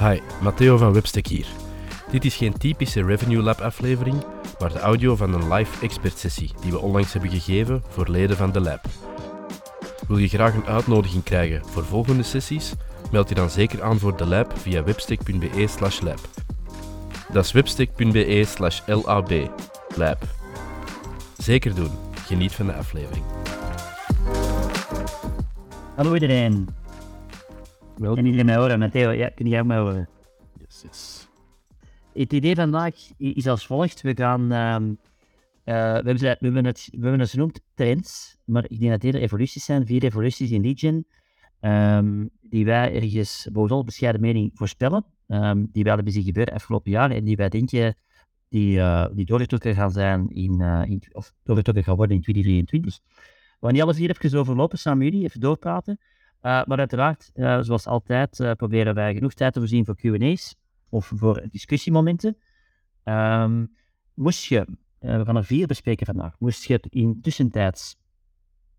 Hi, Matteo van Webstack hier. Dit is geen typische Revenue Lab aflevering, maar de audio van een live expert sessie die we onlangs hebben gegeven voor leden van de lab. Wil je graag een uitnodiging krijgen voor volgende sessies? Meld je dan zeker aan voor de lab via webstack.be slash lab. Dat is webstack.be slash lab. Lab. Zeker doen. Geniet van de aflevering. Hallo iedereen. Welkom. Kan iedereen mij horen? Matteo, ja, kun jij mij horen? Yes, yes. Het idee vandaag is als volgt. We gaan... ehm, eh, we, hebben, ze- we, hebben het, we hebben het genoemd trends, maar ik denk dat eerder evoluties zijn. Vier evoluties in Legion, ehm, die wij ergens, volgens onze bescheiden mening, voorspellen. ehm, die wel hebben zien gebeuren afgelopen jaar en die wij denken die, eh, die doorgetrokken gaan zijn in, eh, in, of doorgetrokken gaan worden in 2023. We gaan niet alle vier even overlopen, samen met jullie, even doorpraten. Uh, maar uiteraard, eh, zoals altijd, eh, proberen wij genoeg tijd te voorzien voor Q&A's of voor discussiemomenten. Ehm, moest je, eh, we gaan er vier bespreken vandaag, moest je in tussentijds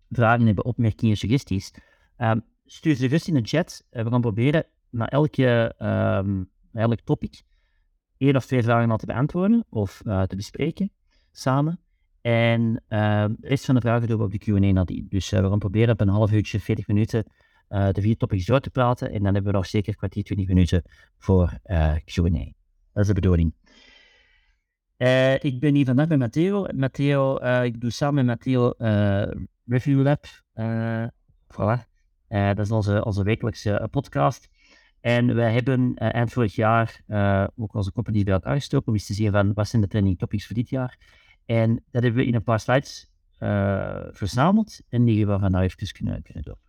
vragen hebben, opmerkingen, suggesties, ehm, stuur ze gerust in de chat. Eh, we gaan proberen na elke, ehm, elk topic één of twee vragen al te beantwoorden of eh, te bespreken samen. En de rest van de vragen doen we op de Q&A nadien. Dus eh, we gaan proberen op een half uurtje, 40 minuten eh, de vier topics door te praten. En dan hebben we nog zeker kwartier, 20 minuten voor eh Q&A. Dat is de bedoeling. Eh, ik ben hier vandaag met Matteo. Matteo, ik doe samen met Matteo Review Lab. voilà. Dat is onze, onze wekelijkse podcast. En wij hebben eind vorig jaar ook onze company bij elkaar gestoken om eens te zien van wat zijn de trending topics voor dit jaar. En dat hebben we in een paar slides verzameld en die we vandaag even kunnen, kunnen doorpraten.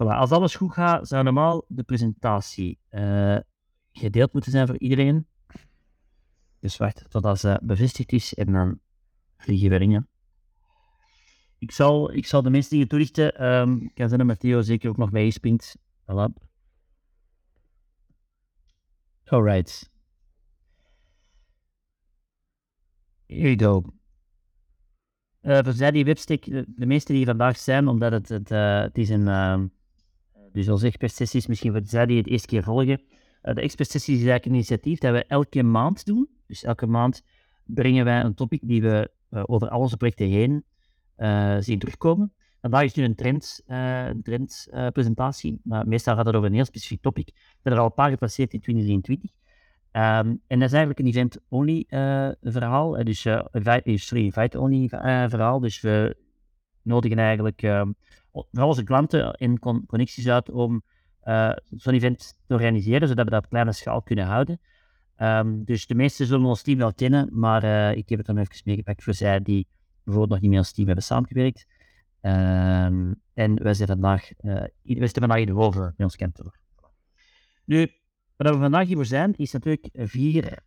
Als alles goed gaat, zou normaal de presentatie eh, gedeeld moeten zijn voor iedereen. Dus wacht totdat ze bevestigd is en dan vliegen we erin. Ik zal, ik zal de meeste dingen toelichten. Ehm ik kan zijn dat Matteo zeker ook nog meespringt. Voilà. Alright. Here you go. Eh voor die webstick, de, de meeste die vandaag zijn, omdat het, het, eh, het is een, ehm, dus onze expertsessie is misschien voor zij die het eerste keer volgen. Eh, de expertsessie is eigenlijk een initiatief dat we elke maand doen. Dus elke maand brengen wij een topic die we eh, over al onze projecten heen eh, zien terugkomen. Vandaag is nu een trend, een trendpresentatie, maar meestal gaat het over een heel specifiek topic. We zijn er al een paar gepasseerd in 2023. Ehm, en dat is eigenlijk een event-only verhaal, dus eh, invite- sorry, invite-only eh, verhaal. Dus we nodigen eigenlijk vooral onze klanten en con- connecties uit om eh, zo'n event te organiseren, zodat we dat op kleine schaal kunnen houden. Ehm, dus de meesten zullen ons team wel kennen, maar eh, ik heb het dan even meegepakt voor zij die bijvoorbeeld nog niet met ons team hebben samengewerkt. Ehm, en wij zijn vandaag, eh, i- wij zitten vandaag in de bij ons kantoor. Nu, wat we vandaag hiervoor zijn, is natuurlijk vier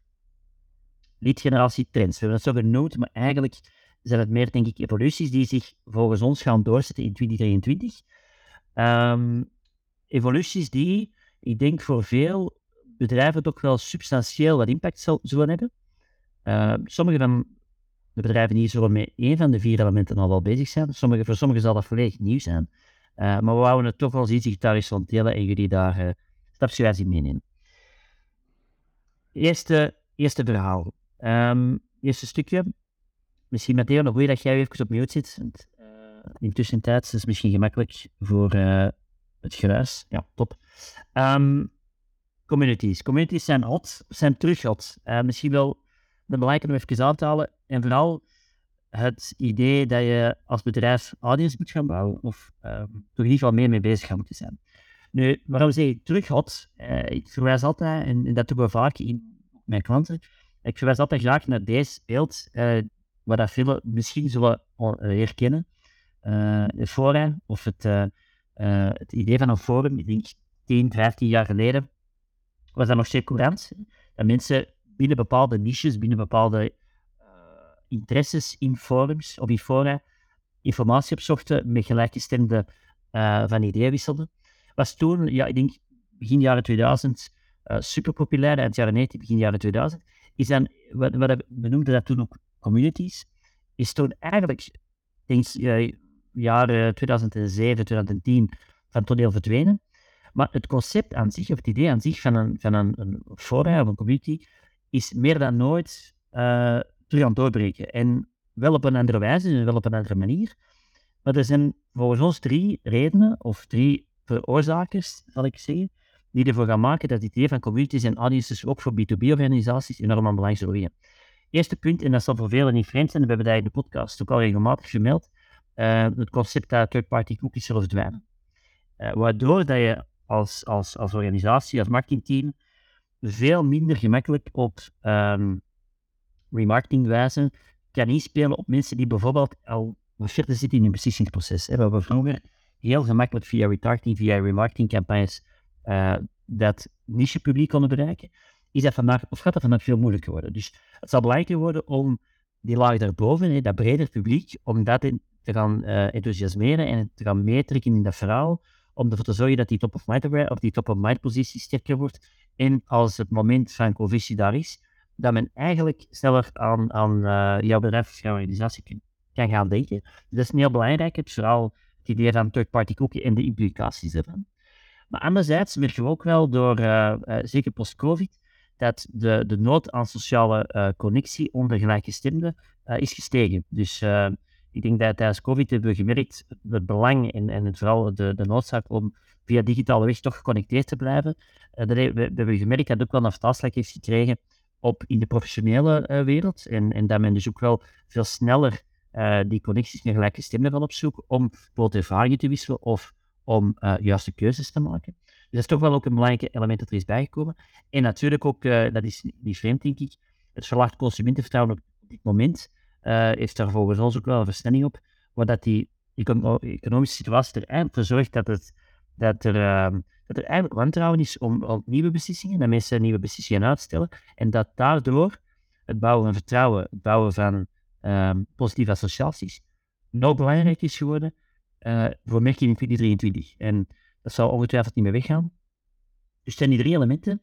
lead generatie trends. We hebben het zo genoemd, maar eigenlijk zijn het meer, denk ik, evoluties die zich volgens ons gaan doorzetten in 2023. Ehm, evoluties die, ik denk, voor veel bedrijven toch wel substantieel wat impact zal- zullen hebben. Ehm, sommige van de bedrijven hier zullen met één van de vier elementen al wel bezig zijn. Sommige, voor sommigen zal dat volledig nieuw zijn. Eh, maar we wouden het toch wel iets digitalisch rond delen en jullie daar uh, stapsgewijs in meenemen. Eerste, eerste verhaal. Ehm, eerste stukje. Misschien Matteo, nog goed dat jij even op mute zit. Want, eh, intussen tijd is het misschien gemakkelijk voor eh, het geruis. Ja, top. Ehm, communities. Communities zijn hot, zijn terug hot. Eh, misschien wel de belangrijke om even aan te halen. En vooral het idee dat je als bedrijf audience moet gaan bouwen. Of ehm, toch in ieder geval meer mee bezig gaan moeten zijn. Nu, waarom zeg ik terug hot? Ik verwijs altijd, en, en dat doen we vaak in mijn klanten, ik verwijs altijd graag naar deze beeld, waar dat velen misschien zullen eh, herkennen. Eh de forum, of het, eh, eh, het idee van een forum, ik denk 10, 15 jaar geleden, was dat nog steeds courant. Dat mensen binnen bepaalde niches, binnen bepaalde interesses in forums of in fora informatie opzochten met gelijkgestemde van ideeën wisselden. Was toen, ja, ik denk begin jaren 2000, uh, super populair, eind jaren 90, begin jaren 2000. Is dan, wat, wat we noemden dat toen ook communities, is toen eigenlijk, denk uh, jaren 2007, 2010, van toneel verdwenen. Maar het concept aan zich, of het idee aan zich van een, van een, een fora of een community, is meer dan nooit uh, terug aan het doorbreken. En wel op een andere wijze en wel op een andere manier. Maar er zijn volgens ons drie redenen, of drie veroorzakers, zal ik zeggen, die ervoor gaan maken dat het idee van communities en audiences ook voor B2B-organisaties enorm aan belang zullen. Eerste punt, en dat zal voor velen niet vreemd zijn, we hebben dat in de podcast ook al regelmatig gemeld, uh, het concept dat third-party cookies zullen verdwijnen. Uh, waardoor dat je als, als, als organisatie, als marketingteam, veel minder gemakkelijk op um, remarketingwijze kan inspelen op mensen die bijvoorbeeld al verder zitten in een beslissingsproces. We vroeger heel gemakkelijk via retargeting, via remarketingcampagnes uh, dat niche-publiek konden bereiken, is dat vandaag, of gaat dat vandaag veel moeilijker worden. Dus het zal belangrijker worden om die laag daarboven, dat breder publiek, om dat in, te gaan uh, enthousiasmeren en te gaan meetrekken in dat verhaal, om ervoor te zorgen dat die top-of-mind of die top-of-mind positie sterker wordt. En als het moment van convisie daar is, dat men eigenlijk sneller aan, aan uh, jouw bedrijf of jouw organisatie kan, gaan denken. Dus dat is heel belangrijk, het vooral het idee van third-party cookie en de implicaties ervan. Maar anderzijds merken we ook wel door, uh, zeker post-COVID, dat de, de nood aan sociale connectie onder gelijkgestemden is gestegen. Dus ik denk dat tijdens COVID hebben we gemerkt het belang en, en vooral de, de noodzaak om via digitale weg toch geconnecteerd te blijven. Dat we, we, hebben gemerkt dat het ook wel een vertaalslag heeft gekregen op in de professionele wereld. En, en dat men dus ook wel veel sneller die connecties met gelijkgestemden van opzoeken om bijvoorbeeld ervaringen te wisselen of om juiste keuzes te maken. Dat is toch wel ook een belangrijk element dat er is bijgekomen. En natuurlijk ook, dat is niet vreemd denk ik, het verlaagd consumentenvertrouwen op dit moment uh, heeft daar volgens ons ook wel een versnelling op, waar dat die economische situatie er eigenlijk voor zorgt dat, het, dat, er, uh, dat er eigenlijk wantrouwen is om, om, nieuwe beslissingen, dat mensen nieuwe beslissingen uitstellen, en dat daardoor het bouwen van vertrouwen, het bouwen van um, positieve associaties, nog belangrijker is geworden uh, voor merken in 2023. En dat zal ongetwijfeld niet meer weggaan. Dus zijn die drie elementen,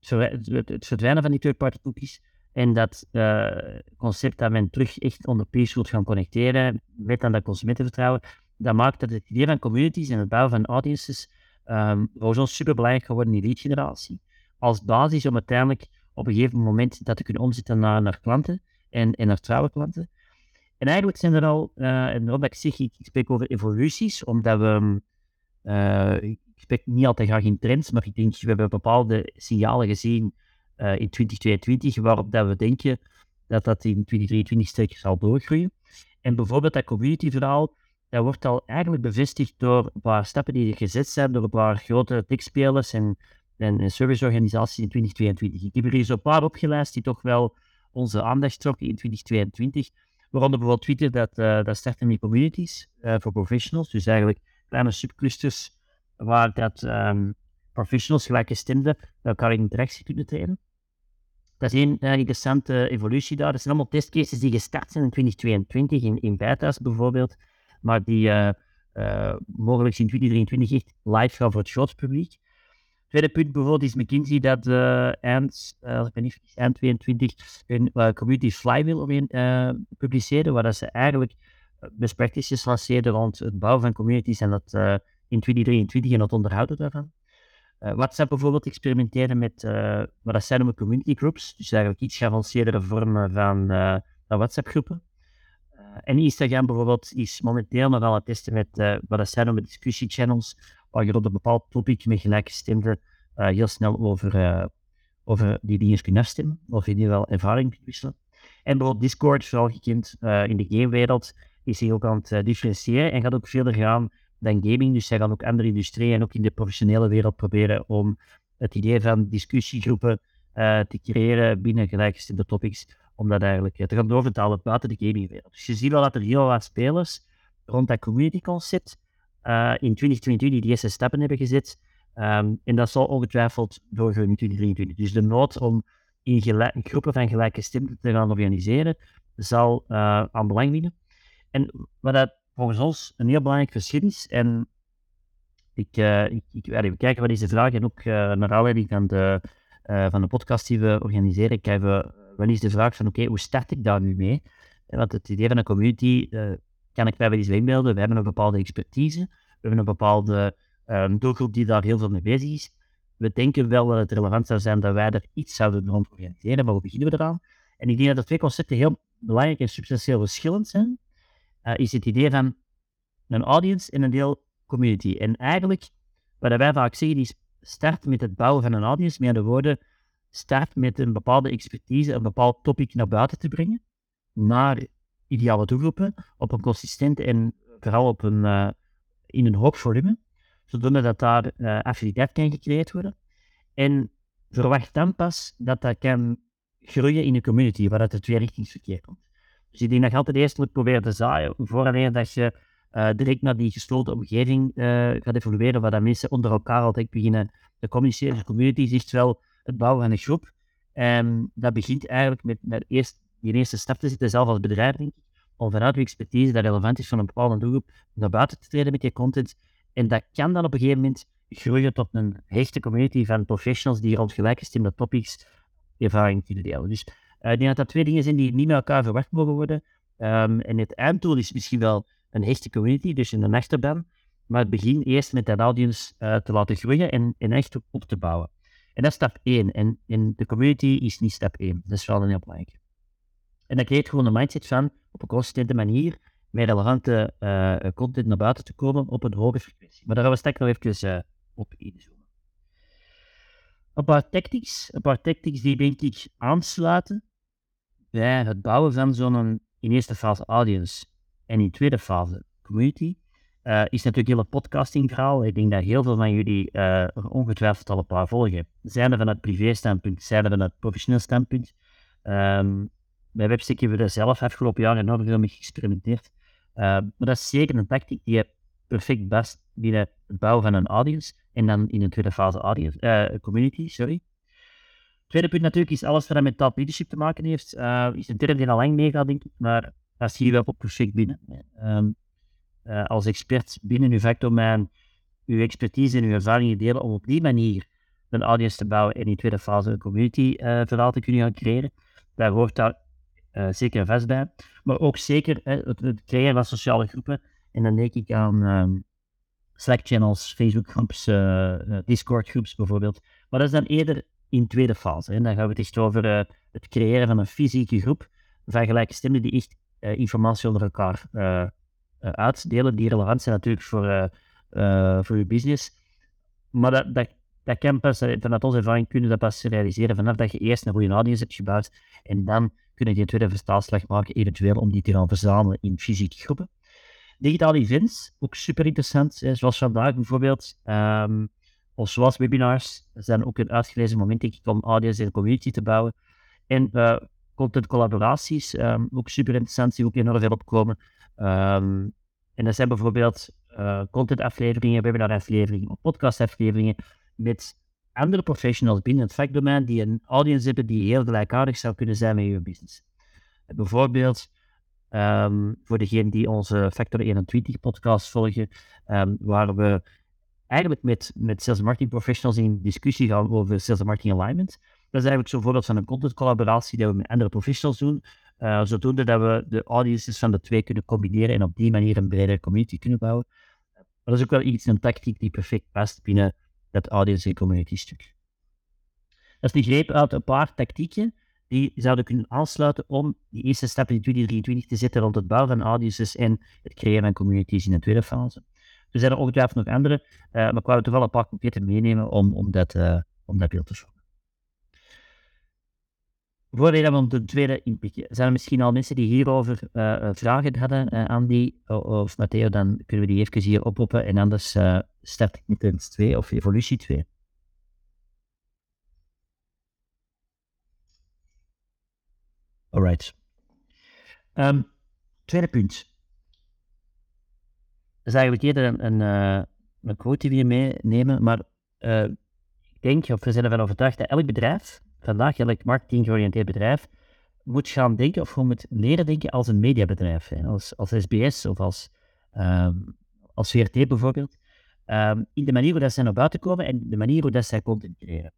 het verdwijnen van die third-party cookies, en dat uh, concept dat men terug echt onder peers wilt gaan connecteren met aan dat consumentenvertrouwen, dat maakt dat het idee van communities en het bouwen van audiences um, voor ons super belangrijk geworden in lead generatie. Als basis om uiteindelijk op een gegeven moment dat te kunnen omzetten naar, naar klanten en, en naar trouwe klanten. En eigenlijk zijn er al, uh, en dat ik zeg, ik, spreek over evoluties, omdat we, ik spreek niet altijd graag in trends, maar ik denk, we hebben bepaalde signalen gezien uh, in 2022, waarop dat we denken dat dat in 2023 sterker zal doorgroeien. En bijvoorbeeld dat community-verhaal, dat wordt al eigenlijk bevestigd door een paar stappen die gezet zijn door een paar grote techspelers en, en, serviceorganisaties in 2022. Ik heb er hier zo'n paar opgelijst die toch wel onze aandacht trokken in 2022. Waaronder bijvoorbeeld Twitter, dat, uh, dat starten met communities voor professionals. Dus eigenlijk kleine subclusters waar dat um, professionals, gelijkgestemden, elkaar in interactie kunnen treden. Dat is één uh, interessante evolutie daar. Dat zijn allemaal testcases die gestart zijn in 2022, in, in bijvoorbeeld, maar die uh, uh, mogelijk in 2023 echt live gaan voor het groot publiek. Tweede punt bijvoorbeeld is McKinsey dat eind, niet vergis, eind 22 een community flywheel publiceerde, waar dat ze eigenlijk best lanceerden rond het bouwen van communities en dat in 2023 en het onderhouden daarvan. Uh, WhatsApp bijvoorbeeld experimenteren met uh, wat dat zijn noemen community groups. Dus eigenlijk iets geavanceerdere vormen van, uh, van WhatsApp-groepen. en Instagram bijvoorbeeld is momenteel nog aan het testen met wat dat zijn noemen discussiechannels, waar je op een bepaald topic met gelijkgestemden heel snel over, over die dingen kunt afstemmen, of in ieder geval ervaring kunt wisselen. En bijvoorbeeld Discord, vooral gekend in de gamewereld, is zich ook aan het differentiëren en gaat ook verder gaan dan gaming. Dus zij gaan ook andere industrieën en ook in de professionele wereld proberen om het idee van discussiegroepen uh, te creëren binnen gelijkgestemde topics, om dat eigenlijk uh, te gaan doorvertalen buiten de gamingwereld. Dus je ziet wel dat er heel wat spelers rond dat community concept in 2022 die eerste stappen hebben gezet. Um, en dat zal ongetwijfeld doorgaan in 2023. Dus de nood om in groepen van gelijkgestemden te gaan organiseren, zal aan belang winnen. En wat dat volgens ons een heel belangrijk verschil is. En ik, uh, ik, ik we kijken wat deze vraag en ook uh, naar aanleiding van de, uh, van de podcast die we organiseren, kijken we wel eens de vraag van oké, hoe start ik daar nu mee? Want het idee van een community kan ik mij wel eens inbeelden. We hebben een bepaalde expertise, we hebben een bepaalde doelgroep die daar heel veel mee bezig is. We denken wel dat het relevant zou zijn dat wij er iets zouden rond organiseren, maar hoe beginnen we eraan? En ik denk dat de twee concepten heel belangrijk en substantieel verschillend zijn. Uh, is het idee van een audience en een deel community. En eigenlijk, wat wij vaak zeggen, is start met het bouwen van een audience, met de woorden, start met een bepaalde expertise, een bepaald topic naar buiten te brengen, naar ideale doelgroepen, op een consistente en vooral op een, uh, in een hoog volume, zodat dat daar uh, affiniteit kan gecreëerd worden. En verwacht dan pas dat dat kan groeien in een community, waar dat het tweerichtingsverkeer komt. Dus ik denk dat je altijd eerst moet proberen te zaaien, voordat dat je uh, direct naar die gesloten omgeving uh, gaat evolueren, waar dat mensen onder elkaar altijd beginnen te communiceren. De communities is wel het bouwen van een groep. En dat begint eigenlijk met, met eerst, die eerste stap te zetten, zelf als bedrijf, denk ik, om vanuit je expertise dat relevant is van een bepaalde doelgroep, naar buiten te treden met je content. En dat kan dan op een gegeven moment groeien tot een hechte community van professionals die rond gelijkgestemde topics ervaring kunnen delen. Dus uh, ik denk dat dat twee dingen zijn die niet met elkaar verwacht mogen worden. Um, en het einddoel is misschien wel een hechte community, dus in de achterban. Maar het begin eerst met dat audience uh, te laten groeien en, en echt op, te bouwen. En dat is stap 1. En, en de community is niet stap 1. Dat is wel een heel belangrijk. En dat creëert gewoon een mindset van op een consistente manier met relevante uh, content naar buiten te komen op een hoge frequentie. Maar daar gaan we straks nog even op inzoomen. Een paar tactics, een paar tactics die denk ik aansluiten bij het bouwen van zo'n in eerste fase audience en in tweede fase community. Uh, is natuurlijk heel het podcasting verhaal. Ik denk dat heel veel van jullie uh, er ongetwijfeld al een paar volgen. Zijn er van het privé standpunt, zijn er van het professioneel standpunt. Bij Webstick hebben we er zelf afgelopen jaar enorm veel mee geëxperimenteerd. Uh, maar dat is zeker een tactiek die je perfect best binnen het bouwen van een audience en dan in een tweede fase audience, uh, community, sorry. Tweede punt natuurlijk is alles wat met top leadership te maken heeft. Uh, is een term die al lang meegaat, denk ik, maar dat zie je wel op perfect binnen. Um, uh, als expert binnen uw vakdomein uw expertise en uw ervaringen delen om op die manier een audience te bouwen en in tweede fase een community uh, verhaal te kunnen gaan creëren. Daar hoort daar zeker vast bij. Maar ook zeker het, het, creëren van sociale groepen. En dan denk ik aan um, Slack-channels, Facebook-groeps, Discord-groeps bijvoorbeeld. Maar dat is dan eerder in tweede fase. En dan gaan we het echt over het creëren van een fysieke groep van gelijke stemmen die echt informatie onder elkaar uh, uitdelen die relevant zijn natuurlijk voor, voor je business. Maar dat, dat, dat kan pas, vanuit onze ervaring kunnen dat pas realiseren vanaf dat je eerst een goede audience hebt gebouwd en dan kun je een tweede verstaalslag maken, eventueel om die te gaan verzamelen in fysieke groepen. Digitale events, ook super interessant, zoals vandaag bijvoorbeeld, um, of zoals webinars, zijn ook een uitgelezen moment om audience en community te bouwen. En uh, content collaboraties, um, ook super interessant, die ook enorm veel opkomen. Um, en dat zijn bijvoorbeeld uh, content-afleveringen, webinar-afleveringen of podcast-afleveringen met andere professionals binnen het vakdomein die een audience hebben die heel gelijkaardig zou kunnen zijn met je business. Bijvoorbeeld, um, voor degenen die onze Factor 21 podcast volgen, waar we eigenlijk met, met sales marketing professionals in discussie gaan over sales marketing alignment. Dat is eigenlijk zo'n voorbeeld van een content collaboratie die we met andere professionals doen, uh, zodoende dat we de audiences van de twee kunnen combineren en op die manier een bredere community kunnen bouwen. Maar dat is ook wel iets, een tactiek die perfect past binnen dat audience en community stuk. Dat is een greep uit een paar tactieken die zouden kunnen aansluiten om die eerste stap in 2023 te zetten rond het bouwen van audiences en het creëren van communities in de tweede fase. Er zijn er ongetwijfeld nog andere, uh, maar ik wou er wel een paar concrete meenemen om, om, dat, uh, om dat beeld te vormen. Voordat we op de tweede inpikken, zijn er misschien al mensen die hierover uh, vragen hadden die, of Matteo, dan kunnen we die even hier oproepen en anders start ik met Trends 2 of Evolutie 2. Alright. Um, tweede punt. Is eigenlijk eerder een, een, een quote die we meenemen, maar ik denk, of we zijn ervan overtuigd, dat elk bedrijf vandaag elk marketing georiënteerd bedrijf moet gaan denken of moet leren denken als een mediabedrijf. Hè, als, als SBS of als, um, als VRT bijvoorbeeld. Um, in de manier hoe dat zij naar buiten komen en de manier hoe dat zij content creëren.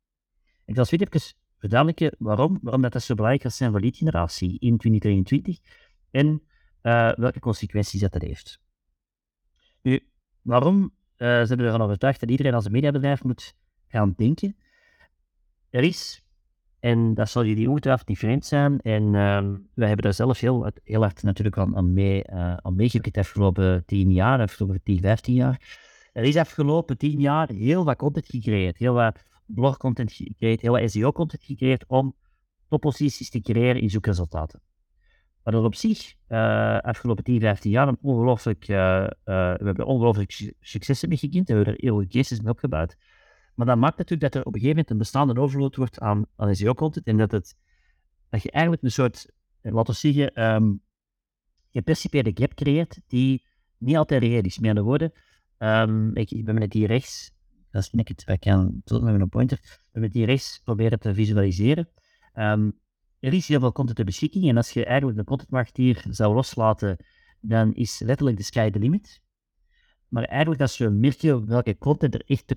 Ik zal eens even verduidelijken waarom, waarom dat, dat zo belangrijk is zijn voor lead generatie in 2023 en uh, welke consequenties dat, dat heeft. Nu, waarom zijn we ervan overtuigd dat iedereen als een mediabedrijf moet gaan denken. Er is, en dat zal jullie ongetwijfeld niet vreemd zijn, en uh, wij hebben daar zelf heel, heel hard natuurlijk aan, aan, mee, uh, aan meegewerkt de afgelopen tien jaar, afgelopen 10, 15 jaar. Er is afgelopen tien jaar heel wat content gecreëerd, heel wat blogcontent gecreëerd, heel wat SEO-content gecreëerd om topposities te creëren in zoekresultaten. Maar dat op zich, uh, afgelopen 10, 15 jaar, een ongelooflijk, uh, uh, we hebben ongelooflijk successen mee gekend en we hebben er veel cases mee opgebouwd. Maar dat maakt natuurlijk dat er op een gegeven moment een bestaande overload wordt aan, aan SEO-content en dat, het, dat je eigenlijk een soort, laten we zeggen, um, gepercipeerde gap creëert die niet altijd reëel is. Met andere woorden, um, ik, ik ben met hier rechts, dat is ik het, ik kan tot met mijn pointer, ik ben met hier rechts proberen te visualiseren. Um, er is heel veel content ter beschikking en als je eigenlijk de contentmarketeer zou loslaten, dan is letterlijk de sky the limit. Maar eigenlijk als we merken welke content er echt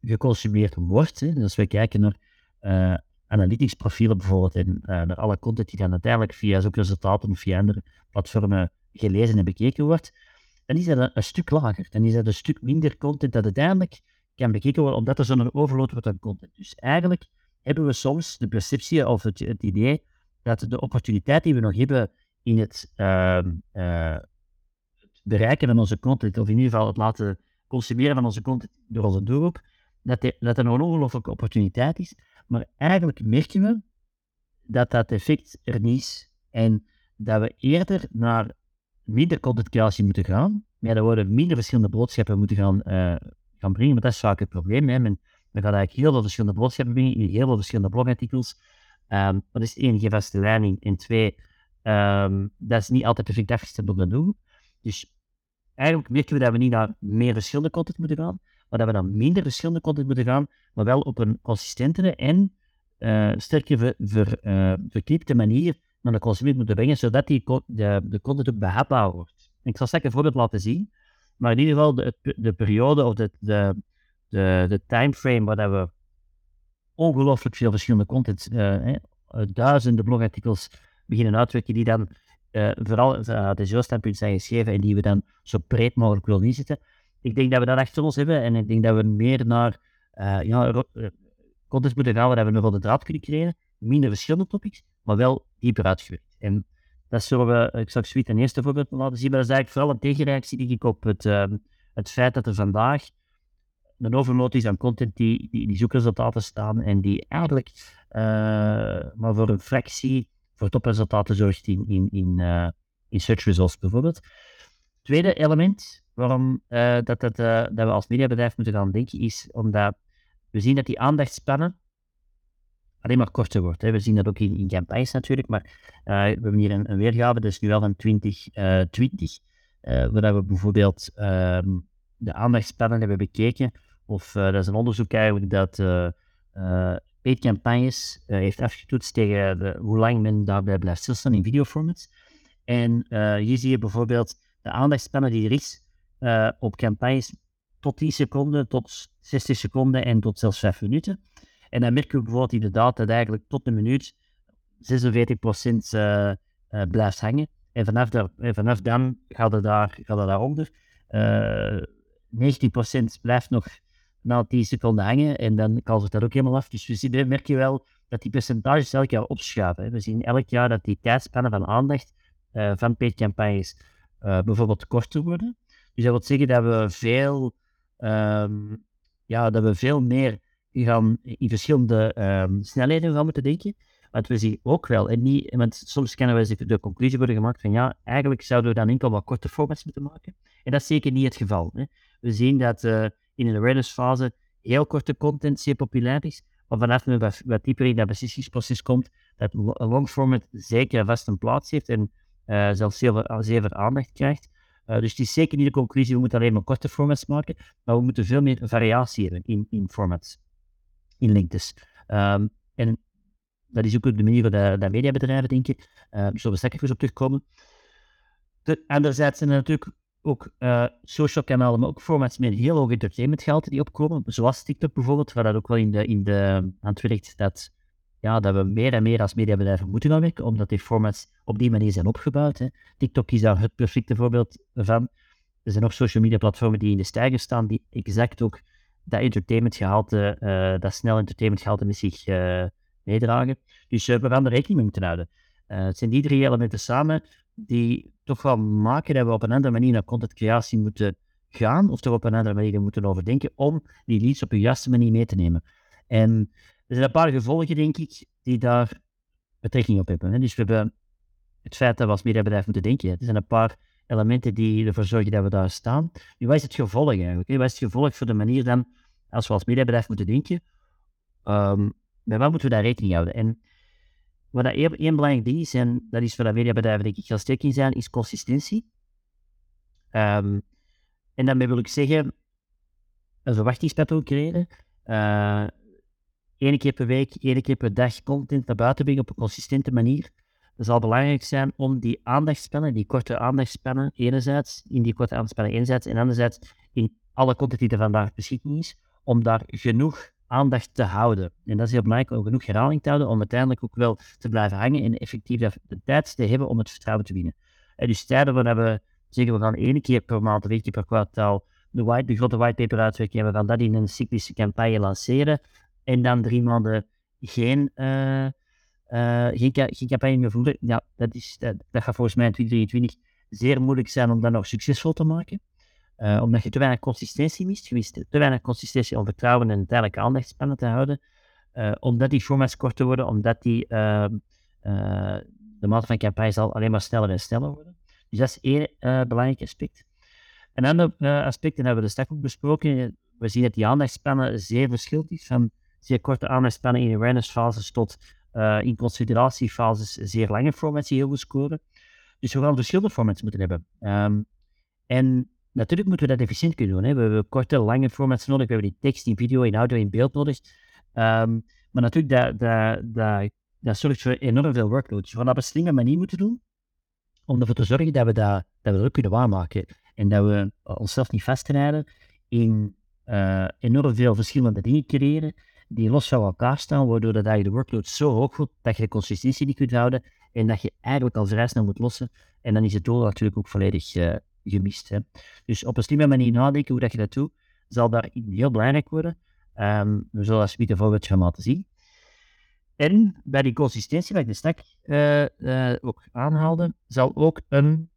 geconsumeerd wordt, hè, dus als we kijken naar uh, analytics profielen bijvoorbeeld en uh, naar alle content die dan uiteindelijk via zoekresultaten of via andere platformen gelezen en bekeken wordt, dan is dat een, een, stuk lager. Dan is dat een stuk minder content dat uiteindelijk kan bekeken worden, omdat er zo'n overload wordt aan content. Dus eigenlijk hebben we soms de perceptie of het, idee dat de opportuniteit die we nog hebben in het, uh, uh, het, bereiken van onze content, of in ieder geval het laten consumeren van onze content door onze doelgroep, dat, dat er nog een ongelooflijke opportuniteit is. Maar eigenlijk merken we dat dat effect er niet is. En dat we eerder naar minder content creatie moeten gaan. Met andere woorden, minder verschillende boodschappen moeten gaan, uh, gaan brengen. Maar dat is vaak het probleem. We gaan eigenlijk heel veel verschillende boodschappen brengen in heel veel verschillende blogartikels. Um, dat is één, geen vaste leiding. En twee, um, dat is niet altijd perfect afgestemd op de doel. Dus eigenlijk merken we dat we niet naar meer verschillende content moeten gaan, maar dat we naar minder verschillende content moeten gaan, maar wel op een consistentere en uh, sterker ver, uh, verknipte manier naar de consument moeten brengen, zodat die, de, de content ook behapbaar wordt. ik zal straks een voorbeeld laten zien, maar in ieder geval de, de periode of de, de, de, de timeframe waar we ongelooflijk veel verschillende content, uh, duizenden blogartikels beginnen uitwerken die dan uh, vooral vanuit de standpunt zijn geschreven en die we dan zo breed mogelijk willen inzetten. Ik denk dat we dat achter ons hebben en ik denk dat we meer naar uh, ja, content moeten gaan waar we een rode draad kunnen creëren. Minder verschillende topics, maar wel dieper uitgewerkt. En dat zullen we, ik zal zoiets een eerste voorbeeld laten zien, maar dat is eigenlijk vooral een tegenreactie die ik op het, uh, het feit dat er vandaag een overload is aan content die, die, die zoekresultaten staan en die eigenlijk uh, maar voor een fractie voor topresultaten zorgt in, in, in, uh, in search results bijvoorbeeld. Tweede element waarom uh, dat, dat, dat we als mediabedrijf moeten gaan denken is omdat we zien dat die aandachtspannen alleen maar korter wordt. Hè. We zien dat ook in, in campagnes natuurlijk, maar we hebben hier een, een, weergave, dat is nu wel van 2020, waar we bijvoorbeeld ehm, de aandachtspannen hebben bekeken of uh, dat is een onderzoek eigenlijk dat uh, uh, paid campagnes heeft afgetoetst tegen de, hoe lang men daarbij blijft stilstaan in videoformats. En hier zie je bijvoorbeeld de aandachtspannen die er is op campagnes tot 10 seconden, tot 60 seconden en tot zelfs 5 minuten. En dan merken we bijvoorbeeld inderdaad dat eigenlijk tot een minuut 46% uh, blijft hangen. En vanaf, daar, vanaf dan gaat het, daar, gaat het daaronder. 19% blijft nog na 10 seconden hangen en dan kalft dat ook helemaal af. Dus we zien, merk je wel dat die percentages elk jaar opschuiven. We zien elk jaar dat die tijdspannen van aandacht uh, van paid campagnes uh, bijvoorbeeld korter worden. Dus dat wil zeggen dat we veel, um, ja, dat we veel meer gaan in verschillende um, snelheden gaan moeten denken. Want we zien ook wel, en niet, want soms kunnen we de conclusie worden gemaakt van ja, eigenlijk zouden we dan enkel wat korte formats moeten maken. En dat is zeker niet het geval. Hè. We zien dat uh, in de awareness fase heel korte content zeer populair is, maar vanaf wat, wat dieper in dat beslissingsproces komt, dat long format zeker vast een plaats heeft en uh, zelfs zeer, veel aandacht krijgt. Uh, dus het is zeker niet de conclusie, we moeten alleen maar korte formats maken, maar we moeten veel meer variatie hebben in, in formats, in lengtes. Um, en dat is ook de manier waarop de, mediabedrijven denken. Uh, daar zullen we straks op terugkomen. De, anderzijds zijn er natuurlijk ook uh, social kanalen, maar ook formats met heel hoog entertainmentgehalte die opkomen, zoals TikTok bijvoorbeeld, waar dat ook wel in de, in de aan het werkt dat, ja, dat we meer en meer als mediabedrijven moeten gaan werken, omdat die formats op die manier zijn opgebouwd. Hè. TikTok is daar het perfecte voorbeeld van. er zijn nog social media platformen die in de stijger staan, die exact ook dat entertainment gehalte, uh, dat snel entertainment gehalte met zich uh, meedragen. Dus we gaan er rekening mee moeten houden. Het zijn die drie elementen samen die toch wel maken dat we op een andere manier naar contentcreatie moeten gaan, of toch op een andere manier moeten overdenken, om die leads op de juiste manier mee te nemen. En er zijn een paar gevolgen, denk ik, die daar betrekking op hebben. Hè. Dus we hebben het feit dat we als mediabedrijf moeten denken. Er zijn een paar elementen die ervoor zorgen dat we daar staan. Nu, wat is het gevolg eigenlijk? Wat is het gevolg voor de manier dan, als we als mediabedrijf moeten denken, um, met wat moeten we daar rekening houden? En wat dat één, belangrijk ding is, en dat is voor dat mediabedrijven denk ik heel sterk in zijn, is consistentie. Um, en daarmee wil ik zeggen, een verwachtingspatroon creëren. Uh, keer per week, één keer per dag content naar buiten brengen op een consistente manier. Het zal belangrijk zijn om die aandachtspannen, die korte aandachtspannen, enerzijds, in die korte aandachtspannen enerzijds, en anderzijds in alle content die er vandaag beschikbaar is, om daar genoeg aandacht te houden. En dat is heel belangrijk om genoeg herhaling te houden, om uiteindelijk ook wel te blijven hangen en effectief de tijd te hebben om het vertrouwen te winnen. En dus tijden waar we zeggen, we gaan één keer per maand, twee keer per kwartaal de, white, de grote whitepaper uitwerken en we gaan dat in een cyclische campagne lanceren, en dan drie maanden geen, uh, uh, geen, geen, campagne meer voeren, ja, dat, is, dat, dat, gaat volgens mij in 2023 zeer moeilijk zijn om dat nog succesvol te maken. Uh, omdat je te weinig consistentie mist, je te weinig consistentie om vertrouwen en tijdelijke aandachtspannen te houden. omdat die formats korter worden, omdat die, ehm, de mate van campagne zal alleen maar sneller en sneller worden. Dus dat is één belangrijk aspect. Een ander aspect, en hebben we de straks ook besproken, we zien dat die aandachtspannen zeer verschillend is van zeer korte aandachtsspannen in awareness-fases tot in consideratiefases zeer lange formats die heel goed scoren. Dus we gaan verschillende formats moeten hebben. Um, en natuurlijk moeten we dat efficiënt kunnen doen. Hè. We hebben korte, lange formats nodig. We hebben die tekst, in video, in audio, in beeld nodig. Um, maar natuurlijk, dat, dat, dat, dat zorgt voor enorm veel workload. Dus we gaan dat op een slimme manier moeten doen. Om ervoor te zorgen dat we dat, dat, we dat ook kunnen waarmaken. En dat we onszelf niet vastrijden in uh, enorm veel verschillende dingen creëren die los van elkaar staan, waardoor dat je de workload zo hoog wordt dat je de consistentie niet kunt houden en dat je eigenlijk al vrij snel moet lossen. En dan is het doel natuurlijk ook volledig uh, gemist. Hè. Dus op een slimme manier nadenken hoe dat je dat doet, zal daar heel belangrijk worden. Um, we zullen alsjeblieft een voorbeeldje gaan laten zien. En bij die consistentie, wat ik de stak uh, uh, ook aanhaalde, zal ook een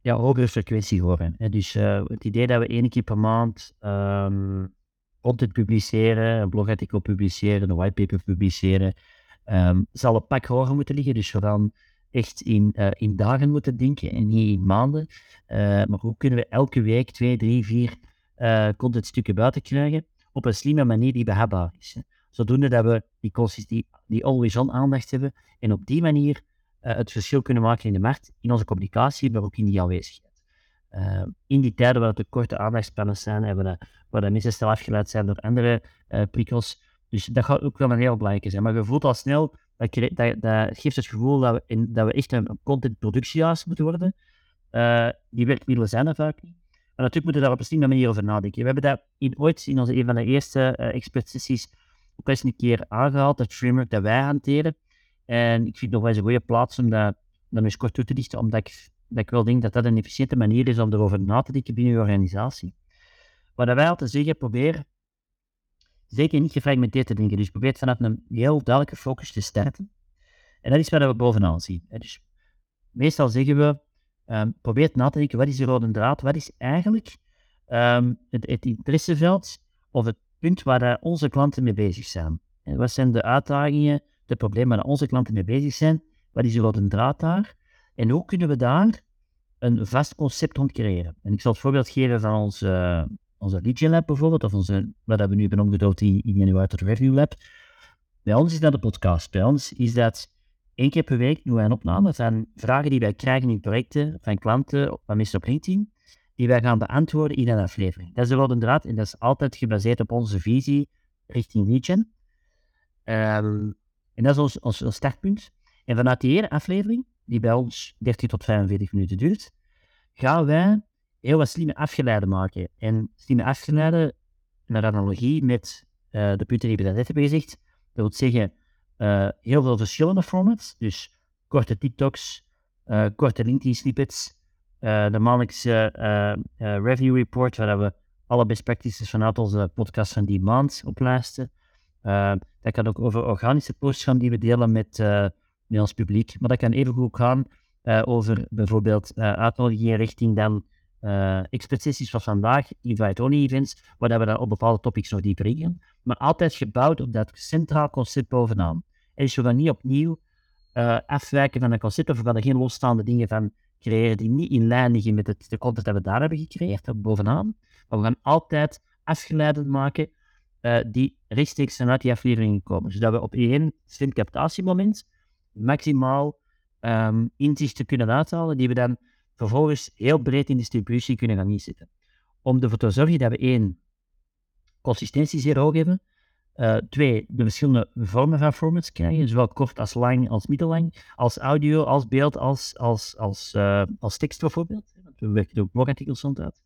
ja, hogere frequentie horen. Hè. Dus het idee dat we één keer per maand um, content publiceren, een blogartikel publiceren, een whitepaper publiceren, um, zal een pak hoger moeten liggen. Dus we echt in, uh, in dagen moeten denken en niet in maanden. Uh, maar hoe kunnen we elke week twee, drie, vier uh, contentstukken buiten krijgen op een slimme manier die behapbaar is. Zodoende dat we die, die, die always-on aandacht hebben en op die manier het verschil kunnen maken in de markt, in onze communicatie, maar ook in die aanwezigheid. In die tijden waar het korte aandachtspannen zijn, hebben waar de mensen snel afgeleid zijn door andere prikkels. Dus dat gaat ook wel een heel belangrijke zijn. Maar je voelt al snel, dat, dat, dat geeft het gevoel dat we, echt een, contentproductiehuis moeten worden. Uh, die werkmiddelen zijn er vaak niet. Maar natuurlijk moeten we daar op een slimme manier over nadenken. We hebben dat in, ooit in onze een van de eerste uh, expertsessies ook eens een keer aangehaald, het framework dat wij hanteren. En ik vind het nog wel eens een goede plaats om dat, dat eens kort toe te dichten, omdat ik dat ik wel denk dat dat een efficiënte manier is om erover na te denken binnen je organisatie. Wat wij altijd zeggen, probeer zeker niet gefragmenteerd te denken. Dus probeer vanaf een heel duidelijke focus te starten. En dat is wat we bovenaan zien. Dus meestal zeggen we, um, probeer na te denken, wat is de rode draad? Wat is eigenlijk um, het, het, interesseveld of het punt waar onze klanten mee bezig zijn? En wat zijn de uitdagingen, de problemen waar onze klanten mee bezig zijn? Wat is de rode draad daar? En hoe kunnen we daar een vast concept rond creëren? En ik zal het voorbeeld geven van onze, onze Lead Lab bijvoorbeeld, of onze, wat hebben we nu hebben omgedoopt in, in januari tot Review Lab. Bij ons is dat de podcast. Bij ons is dat één keer per week doen wij een opname van vragen die wij krijgen in projecten van klanten, van mensen op LinkedIn, die wij gaan beantwoorden in een aflevering. Dat is de draad en dat is altijd gebaseerd op onze visie richting Legion. Um, en dat is ons, ons, ons startpunt. En vanuit die ene aflevering die bij ons 30 tot 45 minuten duurt, gaan wij heel wat slimme afgeleiden maken. En slimme afgeleiden, naar analogie met uh, de punten die we net hebben gezegd, dat wil zeggen uh, heel veel verschillende formats, dus korte TikToks, uh, korte LinkedIn snippets, de maandelijkse review report, waar we alle best practices vanuit onze podcast van die maand oplijsten. dat kan ook over organische posts gaan die we delen met, met ons publiek. Maar dat kan even goed gaan over bijvoorbeeld uitnodigingen richting dan uh, van vandaag, invite-only events, waar we dan op bepaalde topics nog dieper ingaan. Maar altijd gebouwd op dat centraal concept bovenaan. En dus we gaan niet opnieuw uh, afwijken van een concept, of we gaan er geen losstaande dingen van creëren die niet in lijn liggen met het, de content dat we daar hebben gecreëerd, bovenaan. Maar we gaan altijd afgeleidend maken uh, die rechtstreeks vanuit die afleveringen komen. Zodat we op één slim captatiemoment maximaal um, inzichten kunnen uithalen, die we dan vervolgens heel breed in distributie kunnen gaan inzetten. Om ervoor te zorgen dat we één, consistentie zeer hoog hebben. Uh, twee, de verschillende vormen van formats krijgen, zowel kort als lang, als middellang, als audio, als beeld, als, als, als, uh, als tekst bijvoorbeeld. We werken ook blogartikels rond uit.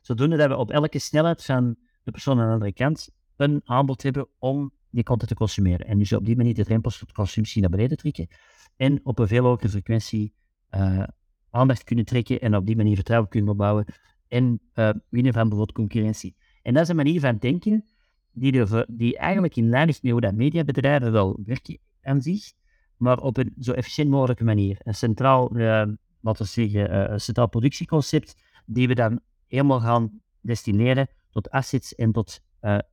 Zodoende dat we op elke snelheid van de persoon aan de andere kant een aanbod hebben om die content te consumeren. En dus op die manier de drempels tot consumptie naar beneden trekken en op een veel hogere frequentie uh, aandacht kunnen trekken en op die manier vertrouwen kunnen opbouwen en uh, winnen van bijvoorbeeld concurrentie. En dat is een manier van denken die, die eigenlijk in lijn ligt met hoe dat mediabedrijven wel werken aan zich, maar op een zo efficiënt mogelijke manier. Een centraal, uh, we zeggen, een centraal productieconcept die we dan helemaal gaan destineren tot assets en tot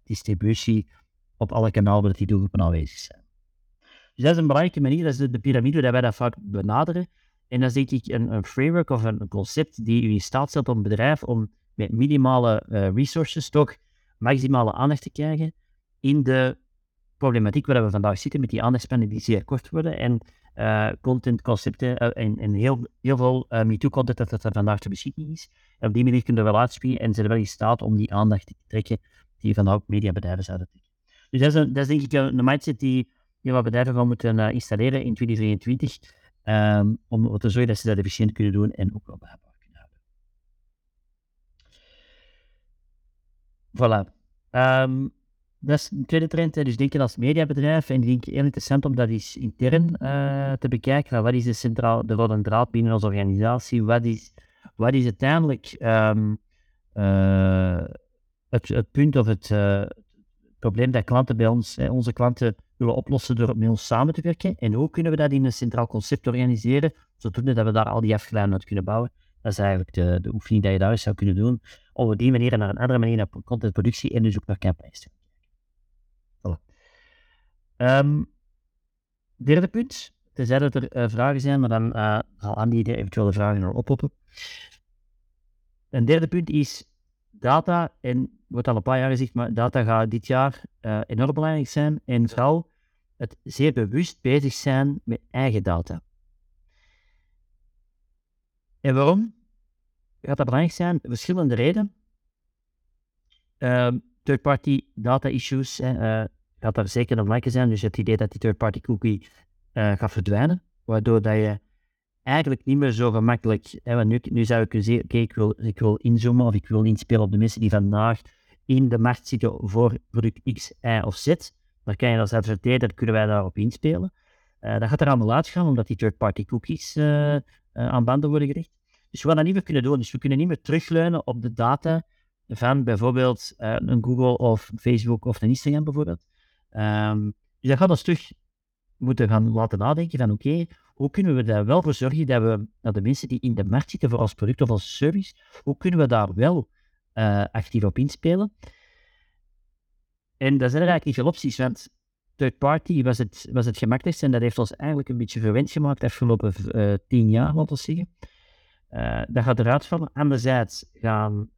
distributie op alle kanalen waar die doelgroepen aanwezig zijn. Dus dat is een belangrijke manier, dat is de, de piramide dat wij dat vaak benaderen. En dat is denk ik een, een framework of een, concept die u in staat stelt om een bedrijf om met minimale uh, resources toch maximale aandacht te krijgen in de problematiek waar we vandaag zitten met die aandachtspannen die zeer kort worden en uh, contentconcepten uh, en, heel, heel veel uh, MeToo-content dat, dat er vandaag te beschikking is. En op die manier kunnen we wel uitspringen en zijn er wel in staat om die aandacht te trekken die vandaag mediabedrijven zouden trekken. Dus dat is, een, dat is denk ik een, mindset die, die wat bedrijven gaan moeten installeren in 2023 Um, om te zorgen dat ze dat efficiënt kunnen doen en ook wel behapbaar kunnen houden. Voilà. Um, dat is een tweede trend. Hè. Dus denken als mediabedrijf. En ik denk heel interessant om dat eens intern uh, te bekijken. Wat is de, centraal, de rode draad binnen onze organisatie? Wat is, wat is uiteindelijk um, uh, het, het, punt of het, uh, probleem dat klanten bij ons, hè, onze klanten willen oplossen door met ons samen te werken. En hoe kunnen we dat in een centraal concept organiseren, zodat we daar al die afgeleiden uit kunnen bouwen. Dat is eigenlijk de, de oefening die je daar zou kunnen doen, om op die manier naar een andere manier naar contentproductie en dus ook naar campagnes te voilà. Um, derde punt, tenzij dat er uh, vragen zijn, maar dan uh, zal Andy eventuele vragen al oppoppen. Een derde punt is data, en wordt al een paar jaar gezegd, maar data gaat dit jaar uh, enorm belangrijk zijn. En vooral het zeer bewust bezig zijn met eigen data. En waarom gaat dat belangrijk zijn? Verschillende redenen. Uh, third-party data issues uh, gaat daar zeker een belangrijke zijn. Dus het idee dat die third-party cookie uh, gaat verdwijnen, waardoor dat je eigenlijk niet meer zo gemakkelijk. Hè, want nu, nu zou ik kunnen zeggen, oké, ik, wil, ik wil inzoomen of ik wil inspelen op de mensen die vandaag in de markt zitten voor product X, Y of Z. Dan kan je als adverteerder, kunnen wij daarop inspelen. Uh, dat gaat er allemaal uitgaan, omdat die third-party cookies uh, uh, aan banden worden gericht. Dus we gaan dat niet meer kunnen doen. Dus we kunnen niet meer terugleunen op de data van bijvoorbeeld een Google of Facebook of een Instagram bijvoorbeeld. Um, dus dat gaat ons terug moeten gaan laten nadenken van oké, hoe kunnen we daar wel voor zorgen dat we, dat de mensen die in de markt zitten voor ons product of als service, hoe kunnen we daar wel actief op inspelen? En daar zijn er eigenlijk niet veel opties, want third party was het, was het en dat heeft ons eigenlijk een beetje verwend gemaakt de afgelopen uh, tien jaar, laten we zeggen. Uh, dat gaat eruit vallen. Anderzijds gaan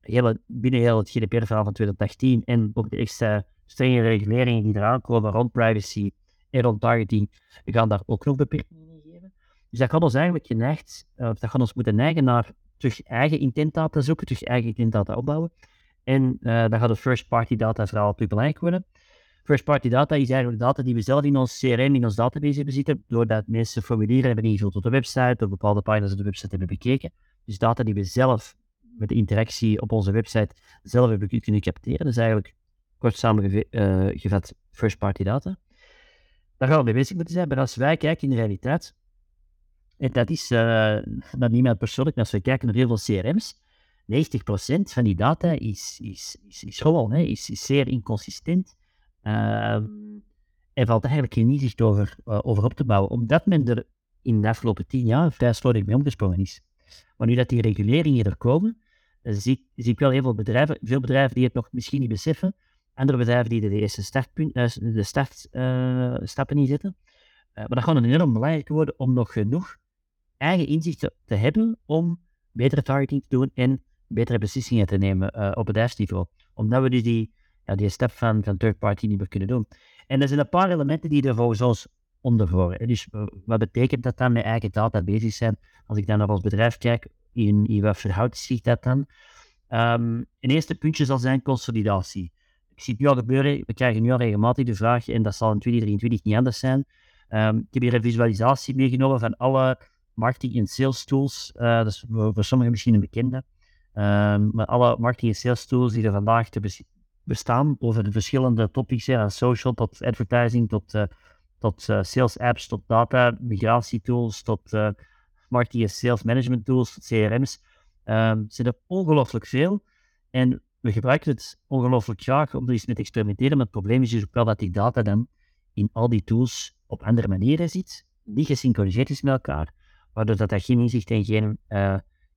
hele, binnen heel het GDPR-verhaal van 2018 en ook de extra strenge reguleringen die eraan komen rond privacy en rond targeting, gaan daar ook nog beperkingen in geven. Dus dat gaat ons eigenlijk geneigd, dat gaat ons moeten neigen naar terug eigen intent data zoeken, terug eigen intent data opbouwen. En uh, dan gaat het first party data vooral terug belangrijk worden. First party data is eigenlijk data die we zelf in ons CRM, in ons database hebben zitten, doordat mensen formulieren hebben ingevuld op de website, door bepaalde pagina's op de website hebben bekeken. Dus data die we zelf met de interactie op onze website zelf hebben kunnen capteren. Dat is eigenlijk kort samengevat uh, first party data. Daar gaan we mee bezig moeten zijn. Maar als wij kijken in de realiteit, En dat is uh, dat niet meer persoonlijk. Als we kijken naar heel veel CRM's, 90% van die data is, is, is, is gewoon, hè, is, is zeer inconsistent. Uh, er valt eigenlijk geen inzicht over, uh, over op te bouwen, omdat men er in de afgelopen tien jaar vrij slordig mee omgesprongen is. Maar nu dat die reguleringen er komen, uh, zie, zie, ik wel heel veel bedrijven, veel bedrijven die het nog misschien niet beseffen, andere bedrijven die de eerste startpunt, uh, de startstappen niet zetten. maar dat gaat enorm belangrijk worden om nog genoeg eigen inzichten te hebben om betere targeting te doen en betere beslissingen te nemen uh, op bedrijfsniveau. Omdat we dus die, ja, die stap van, van third party niet meer kunnen doen. En er zijn een paar elementen die er volgens ons onder horen. Dus uh, wat betekent dat dan met eigen data bezig zijn? Als ik dan naar ons bedrijf kijk, in, in wat verhoudt zich dat dan? Um, een eerste puntje zal zijn consolidatie. Ik zie het nu al gebeuren, we krijgen nu al regelmatig de vraag, en dat zal in 2023 niet anders zijn. Um, ik heb hier een visualisatie meegenomen van alle marketing- en sales tools. Uh, dat is voor, voor sommigen misschien een bekende. Um, maar alle marketing- en sales tools die er vandaag te bestaan over de verschillende topics, ja, social tot advertising, tot, uh, tot uh, sales apps, tot data, migratietools, tot marketing- en sales management tools, tot CRM's. Um, zijn er ongelooflijk veel. En we gebruiken het ongelooflijk graag om er eens mee te experimenteren. Maar het probleem is dus ook wel dat die data dan in al die tools op andere manieren zit, niet gesynchroniseerd is met elkaar waardoor dat, dat geen inzicht en geen,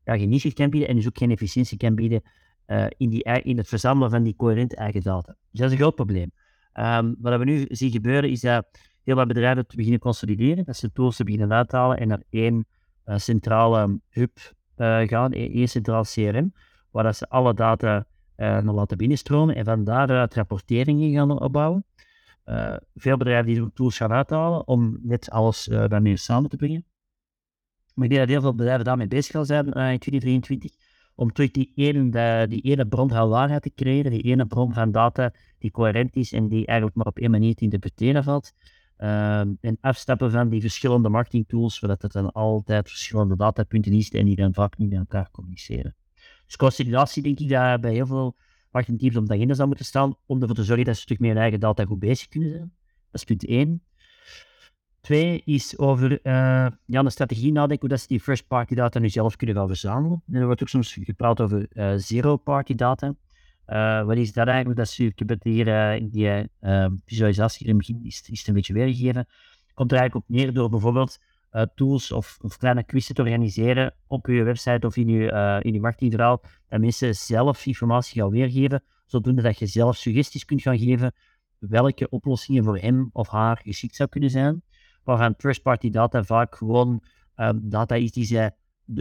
ja, geen inzicht kan bieden en dus ook geen efficiëntie kan bieden uh, in, die, in het verzamelen van die coherente eigen data. Dus dat is een groot probleem. Um, wat we nu zien gebeuren is dat heel wat bedrijven te beginnen consolideren, dat ze tools te beginnen uithalen en naar één uh, centrale hub gaan, één centraal CRM, waar dat ze alle data naar laten binnenstromen en van daaruit rapporteringen gaan opbouwen. veel bedrijven die tools gaan uithalen om net alles daarmee samen te brengen. Maar ik denk dat heel veel bedrijven daarmee bezig gaan zijn uh, in 2023. Om terug die ene, die ene bron van waarheid te creëren, die ene bron van data die coherent is en die eigenlijk maar op één manier te interpreteren valt. Uh, en afstappen van die verschillende marketingtools, zodat het dan altijd verschillende datapunten is en die dan vaak niet met elkaar communiceren. Dus consolidatie denk ik dat bij heel veel marketingteams op de agenda zou moeten staan, om ervoor te zorgen dat ze een stuk meer eigen data goed bezig kunnen zijn. Dat is punt 1. Twee is over uh, ja, een strategie nadenken hoe dat ze die first-party data nu zelf kunnen gaan verzamelen. En er wordt ook soms gepraat over uh, zero-party data. Uh, wat is dat eigenlijk? Dat is, ik heb het hier in die visualisatie in begin is, is een beetje weergegeven. Komt er eigenlijk op neer door bijvoorbeeld tools of, of, kleine quizzen te organiseren op je website of in je, in je dat mensen zelf informatie gaan weergeven, zodoende dat je zelf suggesties kunt gaan geven welke oplossingen voor hem of haar geschikt zou kunnen zijn waarvan first-party data vaak gewoon um, data is die zij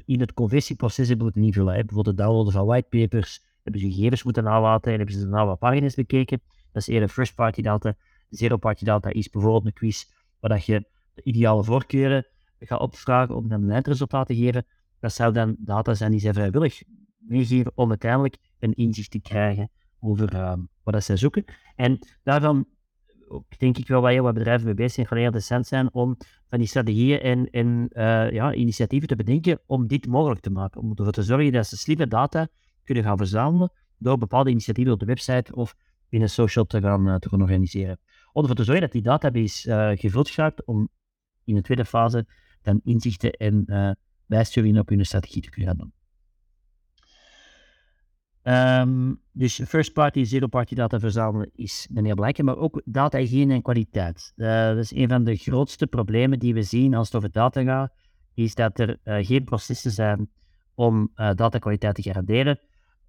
in het conversieproces hebben moeten invullen. Bijvoorbeeld het downloaden van whitepapers, hebben ze gegevens moeten nalaten en hebben ze daarna wat pagina's bekeken. Dat is eerder first-party data. Zero-party data is bijvoorbeeld een quiz waar dat je de ideale voorkeuren gaat opvragen om dan een eindresultaat te geven. Dat zou dan data zijn die zij vrijwillig meegeven om uiteindelijk een inzicht te krijgen over um, wat dat zij zoeken. En daarvan ook denk ik wel waar heel wat bedrijven mee bezig zijn, gewoon heel interessant zijn om van die strategieën en, uh, ja, initiatieven te bedenken om dit mogelijk te maken. Om ervoor te zorgen dat ze slimme data kunnen gaan verzamelen door bepaalde initiatieven op de website of binnen social te gaan, uh, te gaan organiseren. Om ervoor te zorgen dat die database uh, gevuld gaat om in de tweede fase dan inzichten en bijsturingen op hun strategie te kunnen doen. Um, dus first party, zero party data verzamelen is een heel belangrijke, maar ook data hygiëne en kwaliteit. Uh, dat is een van de grootste problemen die we zien als het over data gaat, is dat er uh, geen processen zijn om uh, datakwaliteit te garanderen.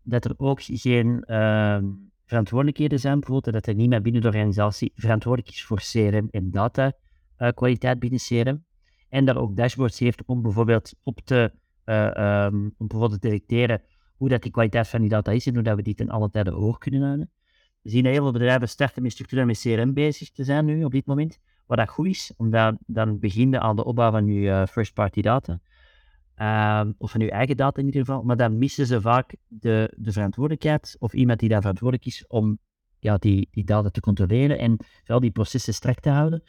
Dat er ook geen ehm, verantwoordelijkheden zijn, bijvoorbeeld dat er niemand binnen de organisatie verantwoordelijk is voor CRM en datakwaliteit binnen CRM. En dat ook dashboards heeft om bijvoorbeeld op te, um, om bijvoorbeeld te detecteren hoe dat die kwaliteit van die data is en hoe dat we die ten alle tijde hoog kunnen houden. We zien heel veel bedrijven starten met structuur met CRM bezig te zijn nu op dit moment, wat dat goed is, omdat dan beginnen aan de opbouw van je uh, first-party data. Uh, of van je eigen data in ieder geval, maar dan missen ze vaak de, de verantwoordelijkheid of iemand die daar verantwoordelijk is om ja, die, die data te controleren en wel die processen strak te houden.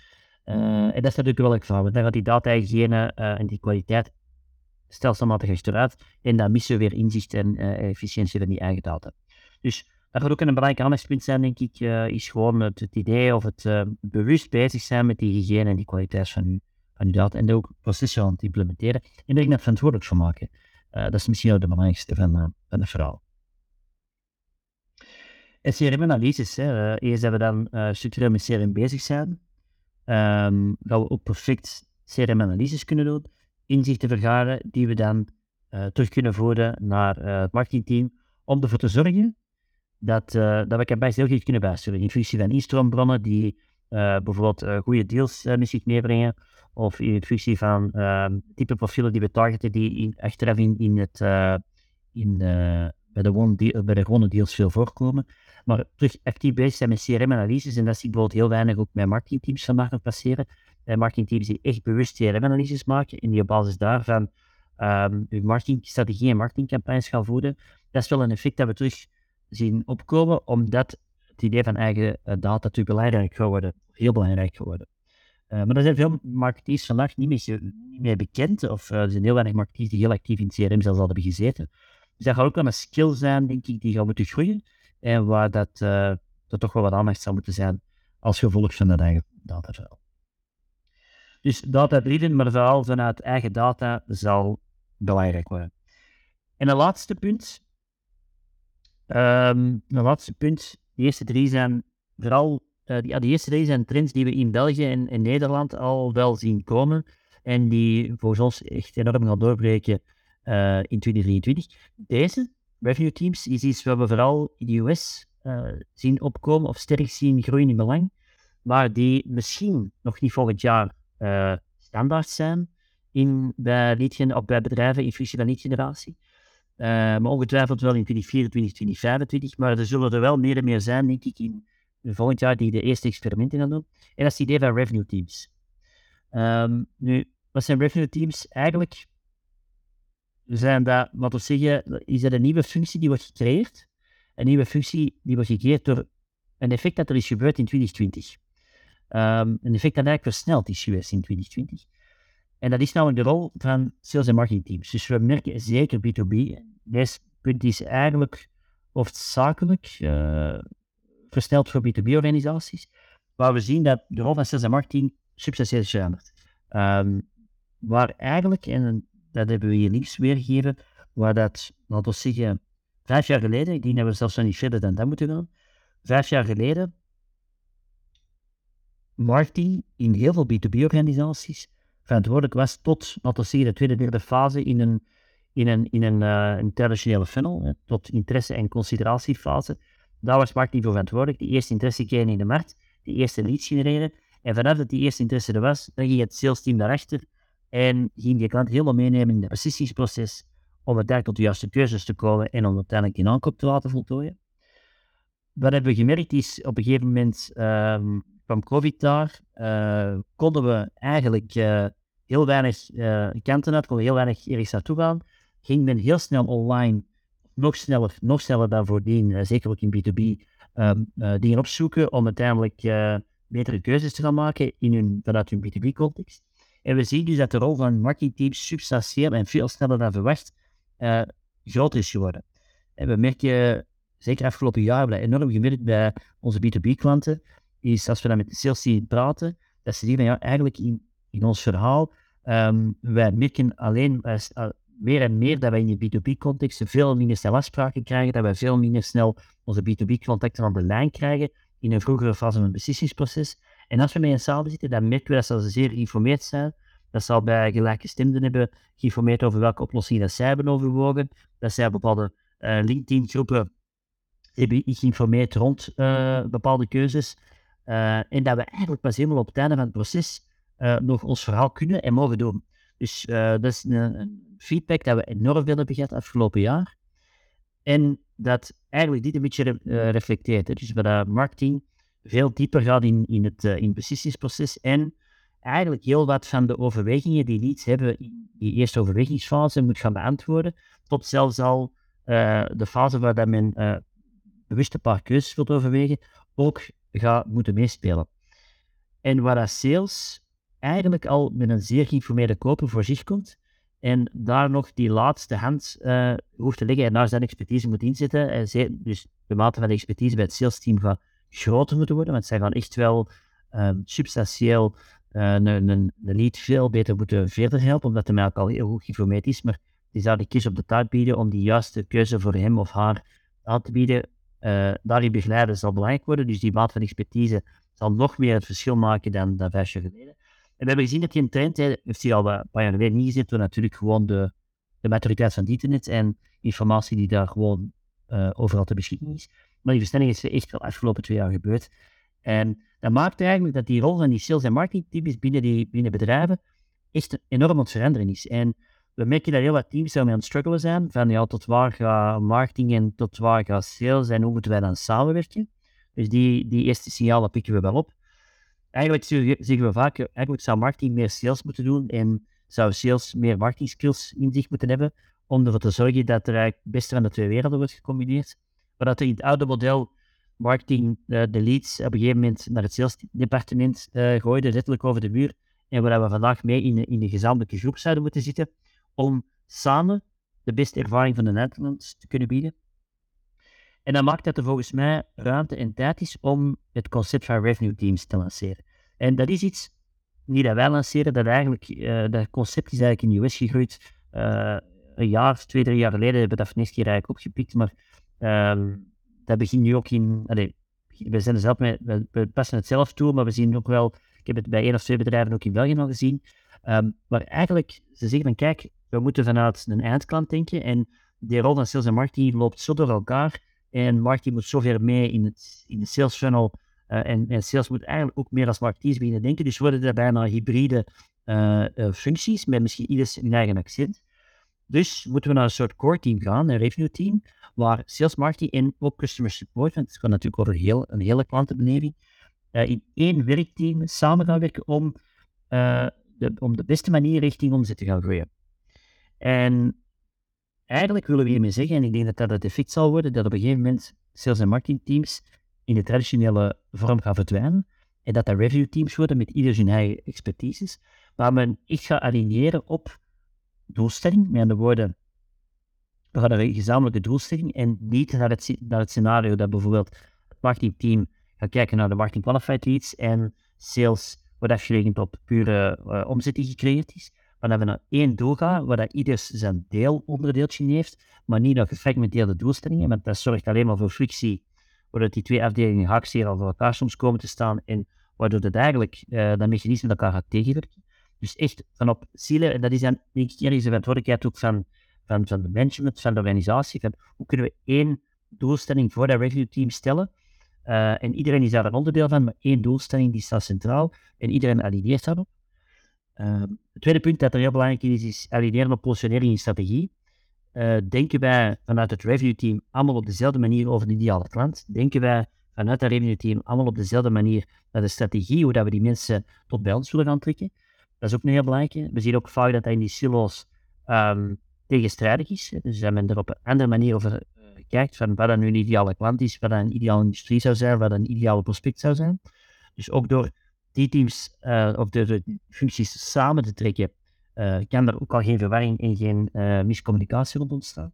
Uh, en dat is natuurlijk wel een gevaar, want dan gaat die data-hygiëne uh, en die kwaliteit stelselmatig achteruit. En dan missen we weer inzicht en uh, efficiëntie van die eigen data. Dus dat gaat ook een belangrijk aandachtspunt zijn, denk ik, uh, is gewoon het, het, idee of het uh, bewust bezig zijn met die hygiëne en die kwaliteit van uw van data en ook processen aan het implementeren en er net verantwoordelijk voor maken. dat is misschien ook de belangrijkste van, van het verhaal. CRM-analyses, eerst dat we dan structureel met CRM bezig zijn, um, gaan we ook perfect CRM-analyses kunnen doen, inzichten vergaren die we dan terug kunnen voeren naar het marketingteam om ervoor te zorgen dat, uh, dat we campagnes heel goed kunnen bijsturen. In functie van instroombronnen die bijvoorbeeld goede deals met zich meebrengen, of in functie van ehm, type profielen die we targeten, die achteraf in, in het, in, bij, de bij de gewone deals veel voorkomen. Maar terug actief bezig zijn met CRM-analyses, en dat zie ik bijvoorbeeld heel weinig ook met marketingteams van maken passeren. Bij marketingteams die echt bewust CRM-analyses maken en die op basis daarvan um, uw marketingstrategie en marketingcampagnes gaan voeren. Dat is wel een effect dat we terug zien opkomen, omdat het idee van eigen eh, data natuurlijk belangrijk gaat worden, heel belangrijk geworden. Uh, maar er zijn veel marketeers vandaag niet meer, niet meer bekend, of er zijn heel weinig marketeers die heel actief in CRM zelfs al hebben gezeten. Dus dat gaat ook wel een skill zijn, denk ik, die gaat moeten groeien. En waar dat, uh, dat toch wel wat aandacht zou moeten zijn als gevolg van dat eigen dataverhaal. Dus data driven, maar vooral vanuit eigen data zal belangrijk worden. En een laatste punt, Um, een laatste punt. De eerste drie zijn vooral, uh, die, ja, de eerste drie zijn trends die we in België en in Nederland al wel zien komen. En die volgens ons echt enorm gaan doorbreken uh, in 2023. Deze, revenue teams, is iets wat we vooral in de US uh, zien opkomen of sterk zien groeien in belang. Maar die misschien nog niet volgend jaar standaard zijn in, bij, lead, of bij bedrijven in functie van lead-generatie. Uh, maar ongetwijfeld wel in 2024, 2025. Maar er zullen er wel meer en meer zijn, denk ik, in volgend jaar die de eerste experimenten gaan doen. En dat is het idee van revenue teams. Um, nu, wat zijn revenue teams? Eigenlijk zijn dat, wat we zeggen, is dat een nieuwe functie die wordt gecreëerd. Een nieuwe functie die wordt gecreëerd door een effect dat er is gebeurd in 2020. Um, ehm, een effect dat eigenlijk versneld is geweest in 2020. En dat is nou de rol van sales en marketing teams. Dus we merken zeker B2B. Deze punt is eigenlijk hoofdzakelijk uh, versteld voor B2B-organisaties. Waar we zien dat de rol van sales en marketing substantieel is veranderd. Um, waar eigenlijk, en dat hebben we hier links weergegeven, waar dat, laten we zeggen, vijf jaar geleden, ik denk dat we zelfs nog niet verder dan dat moeten gaan, vijf jaar geleden, marketing in heel veel B2B-organisaties verantwoordelijk was tot, laten we zeggen, de tweede, derde fase in een, in een, in een, een traditionele funnel, tot interesse- en consideratiefase. Daar was marketing voor verantwoordelijk. Die eerste interesse kregen in de markt, die eerste leads genereren. En vanaf dat die eerste interesse er was, dan ging het sales team daarachter en ging die klant helemaal meenemen in het beslissingproces om uiteindelijk tot de juiste keuzes te komen en om uiteindelijk die aankoop te laten voltooien. Wat hebben we gemerkt is op een gegeven moment um, kwam COVID daar, uh, konden we eigenlijk uh, heel weinig uh, kanten uit, konden heel weinig ergens naartoe gaan. Ging men heel snel online, nog sneller, nog sneller dan voordien, zeker ook in B2B, um, dingen opzoeken om uiteindelijk betere keuzes te gaan maken in hun, vanuit hun B2B-context. En we zien dus dat de rol van marketingteams substantieel en veel sneller dan verwacht groter is geworden. En we merken, zeker afgelopen jaar, we enorm gemerkt bij onze B2B-klanten, is als we dan met de sales praten, dat ze zeggen, ja, eigenlijk in, in ons verhaal, um, wij merken alleen meer en meer dat wij in de B2B-context veel minder snel afspraken krijgen, dat wij veel minder snel onze B2B-contacten aan de lijn krijgen in een vroegere fase van het beslissingsproces. En als we met hen samen zitten, dan merken we dat ze zeer geïnformeerd zijn, dat ze al bij gelijke stemden hebben geïnformeerd over welke oplossingen dat zij hebben overwogen, dat zij bepaalde uh, LinkedIn-groepen hebben geïnformeerd rond uh, bepaalde keuzes. Uh, en dat we eigenlijk pas helemaal op het einde van het proces uh, nog ons verhaal kunnen en mogen doen. Dus uh, dat is een, feedback dat we enorm veel hebben gehad afgelopen jaar. En dat eigenlijk dit een beetje re reflecteert. Dus bij de marketing veel dieper gaat in, in, het, in beslissingsproces en eigenlijk heel wat van de overwegingen die leads hebben in die eerste overwegingsfase moet gaan beantwoorden, tot zelfs al de fase waar dat men bewust een paar keuzes wilt overwegen, ook gaat moeten meespelen. En waar sales eigenlijk al met een zeer geïnformeerde koper voor zich komt en daar nog die laatste hand uh, hoeft te leggen en daar zijn expertise moet inzetten. En zij, dus de mate van de expertise bij het sales team gaat groter moeten worden, want zij gaan echt wel um, substantieel een, een, een lead veel beter moeten verder helpen, omdat hij mij al heel goed geïnformeerd is. Maar die zou de kies op de taart bieden om die juiste keuze voor hem of haar aan te bieden. Uh, daarin begeleiden zal belangrijk worden. Dus die maat van expertise zal nog meer het verschil maken dan, vijf jaar geleden. En we hebben gezien dat die een trend heeft hij al een paar jaar geleden niet gezet, door natuurlijk gewoon de, de maturiteit van het internet en informatie die daar gewoon uh, overal te beschikking is. Maar die versnelling is echt wel afgelopen twee jaar gebeurd. En dat maakt eigenlijk dat die rol van die sales- en marketingteams binnen, die, binnen bedrijven echt enorm aan het veranderen is. En we merken dat heel wat teams daarmee aan het struggelen zijn. Van ja, tot waar gaat marketing en tot waar gaat sales en hoe moeten wij dan samenwerken? Dus die, die eerste signalen pikken we wel op. Eigenlijk zeggen we vaak, eigenlijk zou marketing meer sales moeten doen en zou sales meer marketing skills in zich moeten hebben om ervoor te zorgen dat er eigenlijk het beste van de twee werelden wordt gecombineerd. Maar dat er in het oude model marketing uh, de leads op een gegeven moment naar het salesdepartement uh, gooide, letterlijk over de muur. En waar we vandaag mee in, in de gezamenlijke groep zouden moeten zitten om samen de beste ervaring van de Nederlands te kunnen bieden. En dat maakt dat er volgens mij ruimte en tijd is om het concept van revenue teams te lanceren. En dat is iets, niet dat wij lanceren, dat eigenlijk, uh, dat concept is eigenlijk in de US gegroeid. Uh, een jaar, twee, drie jaar geleden hebben we dat van keer eigenlijk opgepikt, maar uh, dat begint nu ook in, we zijn er zelf mee, we, passen het zelf toe, maar we zien ook wel, ik heb het bij één of twee bedrijven ook in België al gezien, um, maar eigenlijk, ze zeggen van kijk, we moeten vanuit een eindklant denken en die rol van sales en marketing loopt zo door elkaar en marketing moet zover mee in, het, in de sales funnel uh, en, sales moet eigenlijk ook meer als marketeers beginnen denken, dus worden er bijna hybride uh, uh, functies met misschien ieders een eigen accent. Dus moeten we naar een soort core team gaan, een revenue team, waar sales, marketing en ook customer support, want het gaat natuurlijk over heel, een hele klantenbeleving, uh, in één werkteam samen gaan werken om, de, om de beste manier richting omzet te gaan groeien. En eigenlijk willen we hiermee zeggen, en ik denk dat dat het effect zal worden, dat op een gegeven moment sales- en marketingteams in de traditionele vorm gaan verdwijnen en dat dat revenue teams worden met ieder zijn eigen expertises, waar men echt gaat aligneren op doelstelling, met andere woorden, we gaan een gezamenlijke doelstelling en niet naar het, het scenario dat bijvoorbeeld het marketingteam gaat kijken naar de marketing qualified leads en sales wordt afgerekend op pure uh, gecreëerd is. Maar dat we naar één doel gaan, waar dat ieder zijn deelonderdeeltje heeft, maar niet naar gefragmenteerde doelstellingen, want dat zorgt alleen maar voor frictie, waardoor die twee afdelingen al voor elkaar soms komen te staan en waardoor het eigenlijk uh, dat mechanisme elkaar gaat tegenwerken. Dus echt van op zielen, en dat is dan denk ik de verantwoordelijkheid ook van van, van de management, van de organisatie, van hoe kunnen we één doelstelling voor dat revenue team stellen. Uh, en iedereen is daar een onderdeel van, maar één doelstelling die staat centraal en iedereen alineert daarop. Uh, het tweede punt dat er heel belangrijk is, is aligneren op positionering en strategie. Uh, denken wij vanuit het revenue team allemaal op dezelfde manier over de ideale klant? Denken wij vanuit het revenue team allemaal op dezelfde manier naar de strategie, hoe dat we die mensen tot bij ons willen gaan trekken? Dat is ook een heel belangrijk. We zien ook vaak dat in die silo's um, tegenstrijdig is. Dus dat men er op een andere manier over uh, kijkt van wat dan nu een ideale klant is, wat dan een ideale industrie zou zijn, wat een ideale prospect zou zijn. Dus ook door die teams uh, of de, functies samen te trekken, uh, kan er ook al geen verwarring en geen miscommunicatie rond ontstaan.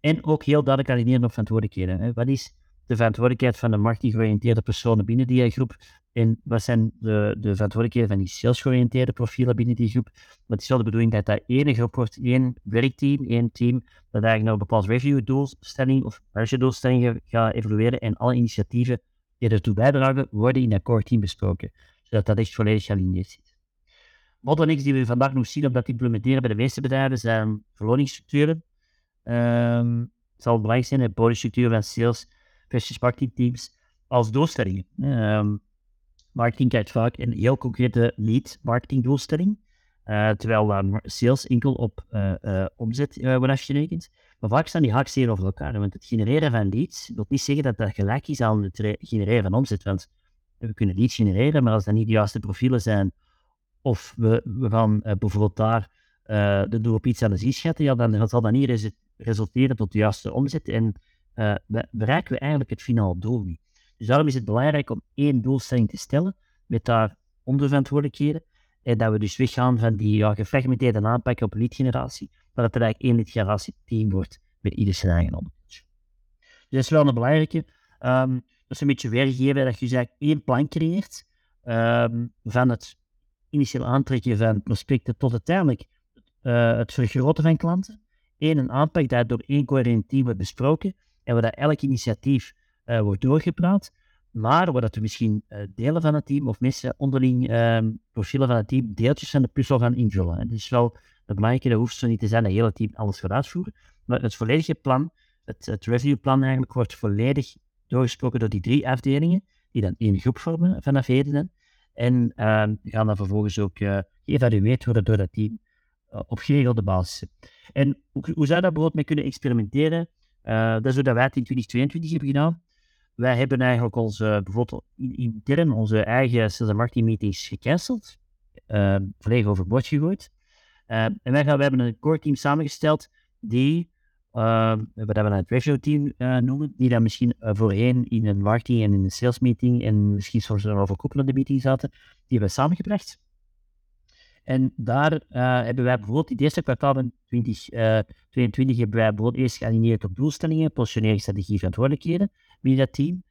En ook heel duidelijk aligneren op verantwoordelijkheden. Hè. Wat is de verantwoordelijkheid van de marktgeoriënteerde personen binnen die groep en wat zijn de, de verantwoordelijkheden van die salesgeoriënteerde profielen binnen die groep? Maar het is wel de bedoeling dat dat één groep wordt, één werkteam, één team, dat eigenlijk naar een bepaald review-doelstelling of doelstelling gaat evolueren en alle initiatieven die ertoe bijdragen, worden in dat core team besproken, zodat dat echt volledig gealineerd zit. Bottlenecks die we vandaag nog zien om dat te implementeren bij de meeste bedrijven zijn verloningsstructuren. Um, het zal belangrijk zijn, de bonusstructuur van sales versus marketingteams als doelstellingen. Um, marketing kijkt vaak een heel concrete lead marketing doelstelling. Uh, terwijl uh, sales enkel op uh, omzet wordt afgerekend. Maar vaak staan die haaks hier over elkaar. Want het genereren van leads wil niet zeggen dat dat gelijk is aan het genereren van omzet. Want we kunnen leads genereren, maar als dat niet de juiste profielen zijn, of we, we gaan bijvoorbeeld daar de doel op iets aan de schatten, ja, dan zal dat niet resulteren tot de juiste omzet. En bereiken we eigenlijk het finale doel niet. Dus daarom is het belangrijk om één doelstelling te stellen met daar onderverantwoordelijkheden. En dat we dus weggaan van die ja, gefragmenteerde aanpak op leadgeneratie, maar dat er eigenlijk één leadgeneratie team wordt met ieder zijn eigen onderdeeltje. Dus dat is wel een belangrijke. Dat is een beetje weergegeven dat je dus één plan creëert um, van het initieel aantrekken van prospecten tot uiteindelijk uh, het vergroten van klanten. Eén, een aanpak dat door één coherent team wordt besproken en waar dat elk initiatief uh, wordt doorgepraat, maar waar dat we misschien uh, delen van het team of mensen onderling ehm, profielen van het team deeltjes van de puzzel gaan invullen. Het is wel het belangrijke, dat hoeft zo niet te zijn dat het hele team alles gaat uitvoeren, maar het volledige plan, het, het revenue-plan eigenlijk, wordt volledig doorgesproken door die drie afdelingen, die dan één groep vormen vanaf heden. En uh, gaan dan vervolgens ook uh, geëvalueerd worden door dat team uh, op geregelde basis. En hoe, hoe zou dat bijvoorbeeld mee kunnen experimenteren? Uh, dat is wat wij het in 2022 hebben gedaan. Wij hebben eigenlijk onze, bijvoorbeeld intern onze eigen sales en marketing meetings gecanceld. volledig overboord gegooid. en wij, gaan, we hebben een core team samengesteld die uh, we het ratio team uh, noemen, die dan misschien uh, voorheen in een marketing en in een sales meeting en misschien soms een overkoepelende meeting zaten, die hebben we samengebracht. En daar hebben wij bijvoorbeeld het eerste kwartaal van 2022 hebben wij bijvoorbeeld eerst geanimeerd op doelstellingen, positioneringsstrategie, verantwoordelijkheden binnen dat team.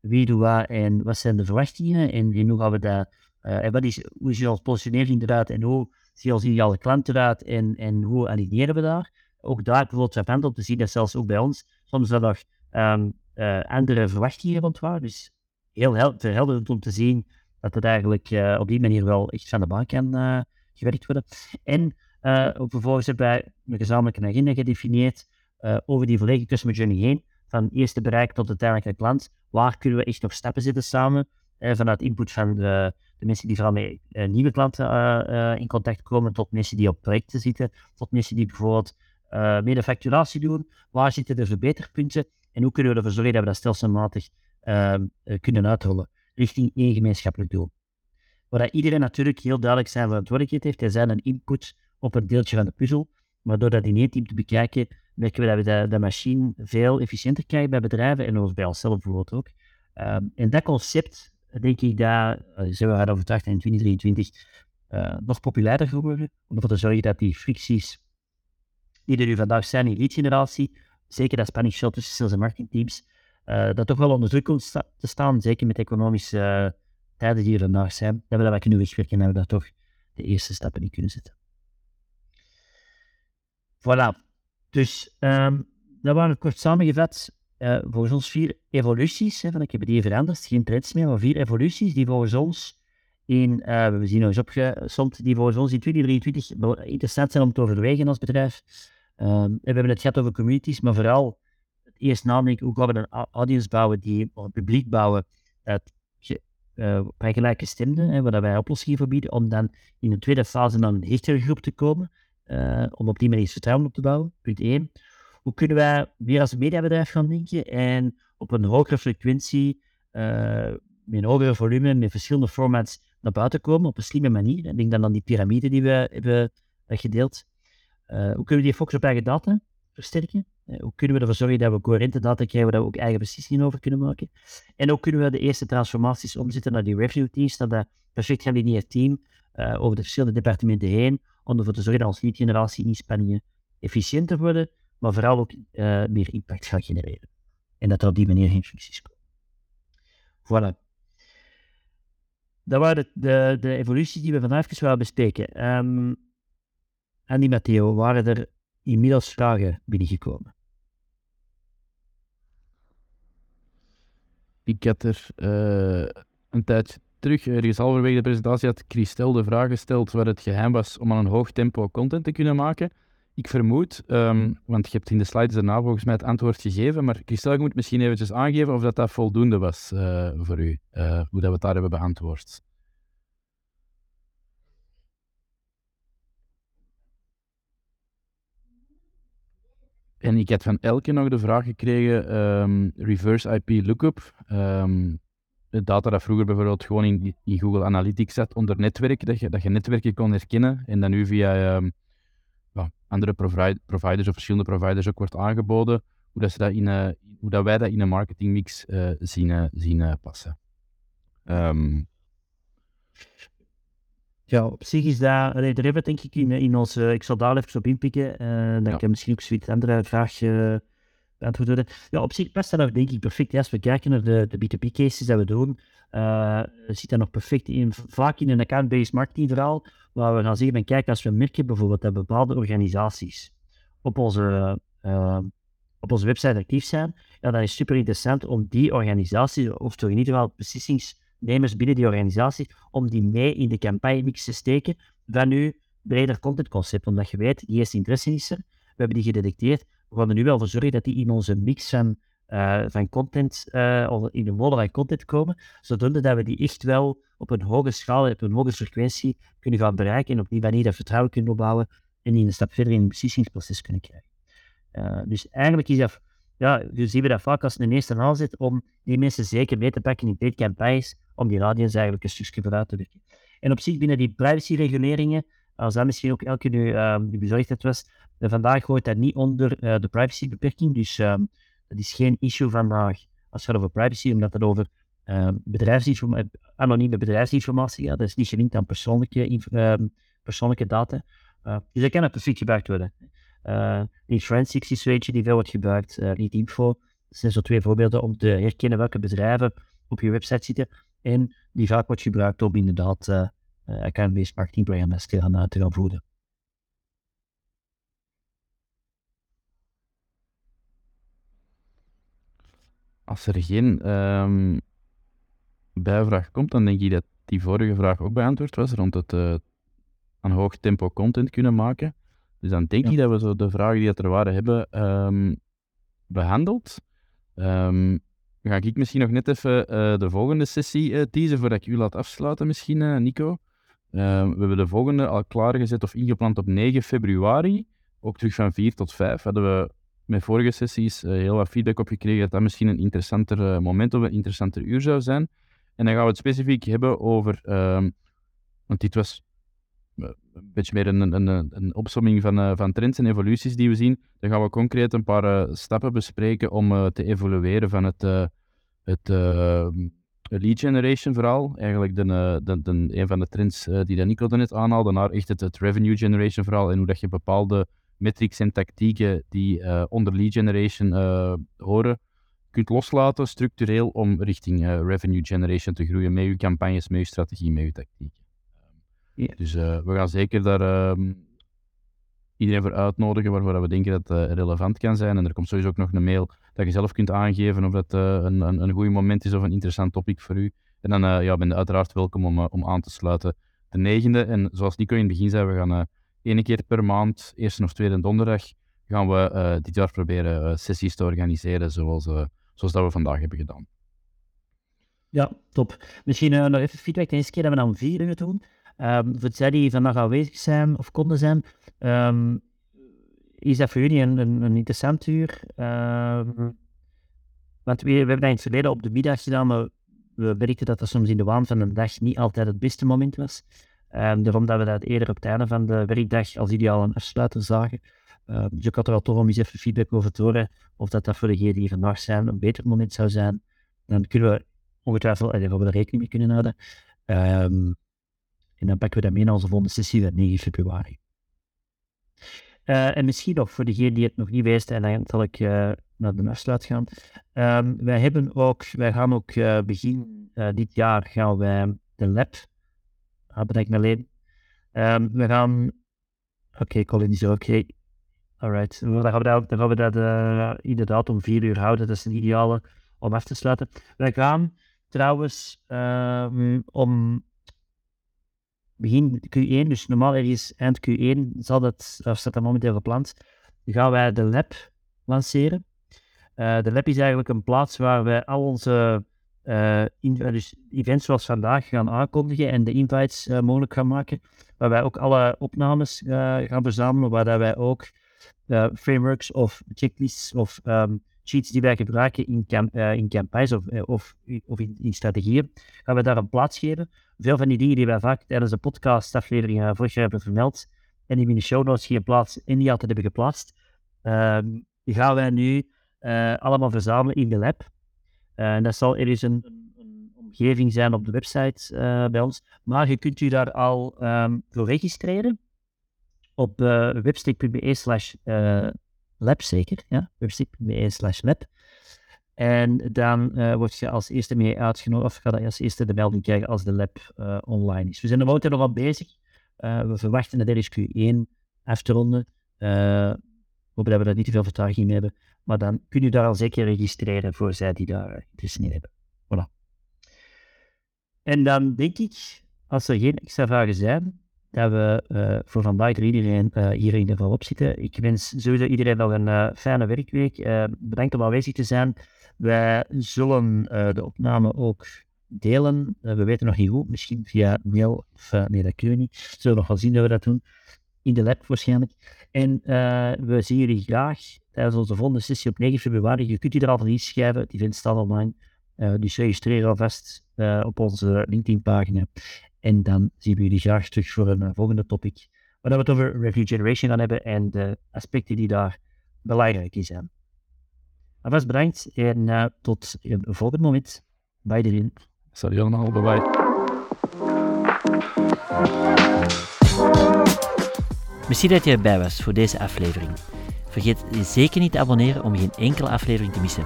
Wie doen wat en wat zijn de verwachtingen en, en hoe gaan we dat, en wat is, hoe is ons positionering eruit en hoe zien onze ideale klant eruit en, en hoe aligneren we daar ook daar bijvoorbeeld zijn om te zien dat zelfs ook bij ons soms wel nog um, uh, andere verwachtingen rond waren. Dus heel verhelderend om te zien dat het eigenlijk uh, op die manier wel echt van de baan kan uh, gewerkt worden. En ook vervolgens hebben wij een gezamenlijke agenda gedefinieerd over die volledige customer journey heen, van eerste bereik tot uiteindelijk klant. Waar kunnen we echt nog stappen zetten samen? vanuit input van de, de, mensen die vooral met nieuwe klanten in contact komen, tot mensen die op projecten zitten, tot mensen die bijvoorbeeld uh, de facturatie doen? Waar zitten de verbeterpunten? En hoe kunnen we ervoor zorgen dat we dat stelselmatig uh, kunnen uitrollen richting één gemeenschappelijk doel? Waar iedereen natuurlijk heel duidelijk zijn verantwoordelijkheid heeft. Hij zijn een input op een deeltje van de puzzel. Maar door dat in één team te bekijken, merken we dat we de, machine veel efficiënter krijgen bij bedrijven en ons bij onszelf bijvoorbeeld ook. Um, en dat concept, denk ik, daar zijn we overtuigd in 2023 uh, nog populairder geworden. Om ervoor te zorgen dat die fricties die er nu vandaag zijn in lead-generatie, zeker dat spanning tussen sales- en marketingteams, uh, dat toch wel onder druk komt te staan, zeker met economische uh, tijden die er vandaag zijn, dat we dat kunnen wegwerken en we daar toch de eerste stappen in kunnen zetten. Voilà. Dus um, dat waren kort samengevat uh, volgens ons vier evoluties. Hè, van ik heb die veranderd, geen trends meer, maar vier evoluties die volgens ons in, we zien nog eens opgesomd, die volgens ons in 2023 interessant zijn om te overwegen als bedrijf. Um, we hebben het gehad over communities, maar vooral het eerst nadenken hoe gaan we een audience bouwen, die, een publiek bouwen dat uh, bij gelijke stemden, waar wij oplossingen voor bieden, om dan in de tweede fase naar een hechtere groep te komen, uh, om op die manier vertrouwen op te bouwen. Punt 1. Hoe kunnen wij weer als een mediabedrijf gaan denken en op een hogere frequentie, uh, met een hogere volume, met verschillende formats naar buiten komen op een slimme manier. Ik denk dan aan die piramide die we hebben gedeeld. Uh, hoe kunnen we die focus op eigen data versterken? Uh, hoe kunnen we ervoor zorgen dat we coherente data krijgen waar we ook eigen beslissingen over kunnen maken? En hoe kunnen we de eerste transformaties omzetten naar die revenue teams, naar dat perfect gealineerd team uh, over de verschillende departementen heen, om ervoor te zorgen dat onze lead generatie inspanningen efficiënter worden, maar vooral ook meer impact gaat genereren. En dat er op die manier geen functies komen. Voilà. Dat waren de, de, de evoluties die we vandaag even willen bespreken. Um, en die Matteo, waren er inmiddels vragen binnengekomen? Ik had er uh, een tijdje terug, ergens halverwege de presentatie, had Christel de vraag gesteld waar het geheim was om aan een hoog tempo content te kunnen maken. Ik vermoed, um, want je hebt in de slides daarna volgens mij het antwoord gegeven, maar Christel, je moet misschien eventjes aangeven of dat, dat voldoende was uh, voor u, uh, hoe dat we het daar hebben beantwoord. En ik had van Elke nog de vraag gekregen, um, reverse IP lookup. Um, data dat vroeger bijvoorbeeld gewoon in, in, Google Analytics zat onder netwerk, dat je, dat je netwerken kon herkennen en dan nu via ja, andere providers of verschillende providers ook wordt aangeboden, hoe, dat ze dat in, uh, hoe dat wij dat in een marketingmix uh, zien, uh, zien passen. Ja, op zich is dat, daar hebben we denk ik in, in onze, ik zal daar even op inpikken, uh, dan ja. kan misschien ook zoiets andere vraag beantwoord worden. Ja, op zich past dat nog denk ik perfect. Als we kijken naar de, de B2B cases dat we doen, uh, zit dat nog perfect in, vaak in een account-based marketing verhaal, waar we gaan zeggen van kijk, als we merken bijvoorbeeld dat bepaalde organisaties op onze, uh, op onze website actief zijn, ja, dan is het super interessant om die organisatie, of toch in ieder geval beslissingsnemers binnen die organisatie, om die mee in de campagne mix te steken van uw breder contentconcept, omdat je weet, die eerste interesse is er, we hebben die gedetecteerd, we gaan er nu wel voor zorgen dat die in onze mix van, uh, van content, uh, of in de model van content komen, zodat we die echt wel op een hoge schaal, op een hoge frequentie kunnen gaan bereiken en op die manier dat vertrouwen kunnen opbouwen en die een stap verder in het beslissingsproces kunnen krijgen. Uh, dus eigenlijk is dat, ja, dus zien we dat vaak als een eerste aanzet om die mensen zeker mee te pakken in paid campagnes, om die audience eigenlijk een stukje vooruit te werken. En op zich binnen die privacyreguleringen, als dat misschien ook elke nu uh, bezorgdheid was, vandaag hoort dat niet onder uh, de privacybeperking, dus uh, dat is geen issue vandaag als het gaat over privacy, omdat het over uh, bedrijfsinformatie, anonieme bedrijfsinformatie gaat. Dat is niet gelinkt aan persoonlijke, persoonlijke data. dus dat kan perfect gebruikt worden. Niet forensics is die veel wordt gebruikt, niet info. Dat zijn zo twee voorbeelden om te herkennen welke bedrijven op je website zitten en die vaak wordt gebruikt om inderdaad uh, account-based marketingprogramma's te gaan, te gaan voeden. Als er geen um, bijvraag komt, dan denk ik dat die vorige vraag ook beantwoord was rond het uh, aan hoog tempo content kunnen maken. Dus dan denk ja. ik dat we zo de vragen die er waren hebben um, behandeld. Um, ga ik misschien nog net even uh, de volgende sessie uh, teasen voordat ik u laat afsluiten, misschien, uh, Nico. we hebben de volgende al klaargezet of ingepland op 9 februari. Ook terug van 4 tot 5 hadden we met vorige sessies heel wat feedback op gekregen dat dat misschien een interessanter moment of een interessanter uur zou zijn. En dan gaan we het specifiek hebben over, ehm, want dit was een beetje meer een, een, een opsomming van, van trends en evoluties die we zien. Dan gaan we concreet een paar stappen bespreken om te evolueren van het het lead generation verhaal, eigenlijk de, de, de, een van de trends die Nico net aanhaalde, naar echt het, revenue generation verhaal en hoe dat je bepaalde metrics en tactieken die onder lead generation horen, kunt loslaten structureel om richting revenue generation te groeien met je campagnes, met je strategie, met je tactieken. Dus we gaan zeker daar ehm, iedereen voor uitnodigen waarvoor we denken dat het relevant kan zijn. En er komt sowieso ook nog een mail dat je zelf kunt aangeven of dat uh, een, een, een goed moment is of een interessant topic voor u. En dan ja, ben je uiteraard welkom om, om aan te sluiten. De negende, en zoals Nico in het begin zei, we gaan één keer per maand, eerste of tweede donderdag, gaan we dit jaar proberen sessies te organiseren zoals, zoals dat we vandaag hebben gedaan. Ja, top. Misschien nog even feedback. De eerste keer dat we dan vier uur doen. Um, voor zij die vandaag aanwezig zijn of konden zijn, um, is dat voor jullie een, interessant uur? Uh, want we, hebben dat in het verleden op de middag gedaan, maar we merkten dat dat soms in de waan van de dag niet altijd het beste moment was. Daarom dat we dat eerder op het einde van de werkdag als ideaal een afsluiter zagen. Dus ik had er wel toch om eens even feedback over te horen of dat, dat voor degenen die vandaag zijn een beter moment zou zijn. Dan kunnen we ongetwijfeld, daar gaan we er rekening mee kunnen houden. En dan pakken we dat mee naar onze volgende sessie van 9 februari. Uh, en misschien nog voor degene die het nog niet wist, en dan zal ik uh, naar de afsluit gaan. Um, wij, hebben ook, wij gaan ook uh, begin dit jaar gaan wij de lab, ah, bedenk me alleen. Um, we gaan, oké, okay, Colin is oké. Okay. Alright, dan gaan we dat, dan gaan we dat inderdaad om vier uur houden. Dat is een ideale om af te sluiten. Wij gaan trouwens um, om begin Q1, dus normaal ergens eind Q1 zal dat, of staat dat momenteel gepland, gaan wij de lab lanceren. Uh, de lab is eigenlijk een plaats waar wij al onze in, dus events zoals vandaag gaan aankondigen en de invites uh, mogelijk gaan maken. Waar wij ook alle opnames gaan verzamelen, waar wij ook frameworks of checklists of um, sheets die wij gebruiken in, camp, in campagnes of, of, of in, in, strategieën, gaan we daar een plaats geven veel van die dingen die wij vaak tijdens de podcastafleveringen uh, vorig jaar hebben vermeld en die we in de show notes geen plaats in die altijd hebben geplaatst, ehm, die gaan wij nu allemaal verzamelen in de lab. En dat zal er is een, een, omgeving zijn op de website bij ons, maar je kunt u daar al um, voor registreren op uh, webstick.be slash lab zeker, ja, webstick.be slash lab. En dan uh, word je als eerste mee uitgenodigd, of ga je als eerste de melding krijgen als de lab uh, online is. We zijn er momenteel nog al bezig. Uh, we verwachten dat er Q1 af te ronden. hopen dat we daar niet te veel vertraging mee hebben. Maar dan kun je daar al zeker registreren voor zij die daar interesse in hebben. Voilà. En dan denk ik, als er geen extra vragen zijn, dat we uh, voor vandaag er iedereen uh, hier in ieder geval op zitten. Ik wens sowieso iedereen nog een uh, fijne werkweek. bedankt om aanwezig te zijn. Wij zullen de opname ook delen. we weten nog niet hoe, misschien via mail of nee, dat kun je niet. We zullen nog wel zien dat we dat doen. In de lab waarschijnlijk. En we zien jullie graag tijdens onze volgende sessie op 9 februari. Je kunt je er al van inschrijven, die vindt staan online. dus registreer alvast op onze LinkedIn-pagina. En dan zien we jullie graag terug voor een uh, volgende topic, waar we het over review generation gaan hebben en de aspecten die daar belangrijk in zijn. Alvast bedankt en uh, tot een volgend moment. Bye iedereen. Salut allemaal, bye bye. Misschien dat je erbij was voor deze aflevering. Vergeet je zeker niet te abonneren om geen enkele aflevering te missen.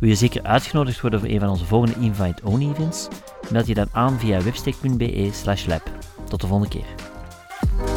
Wil je zeker uitgenodigd worden voor een van onze volgende invite-only events? meld je dan aan via webstick.be/lab. Tot de volgende keer.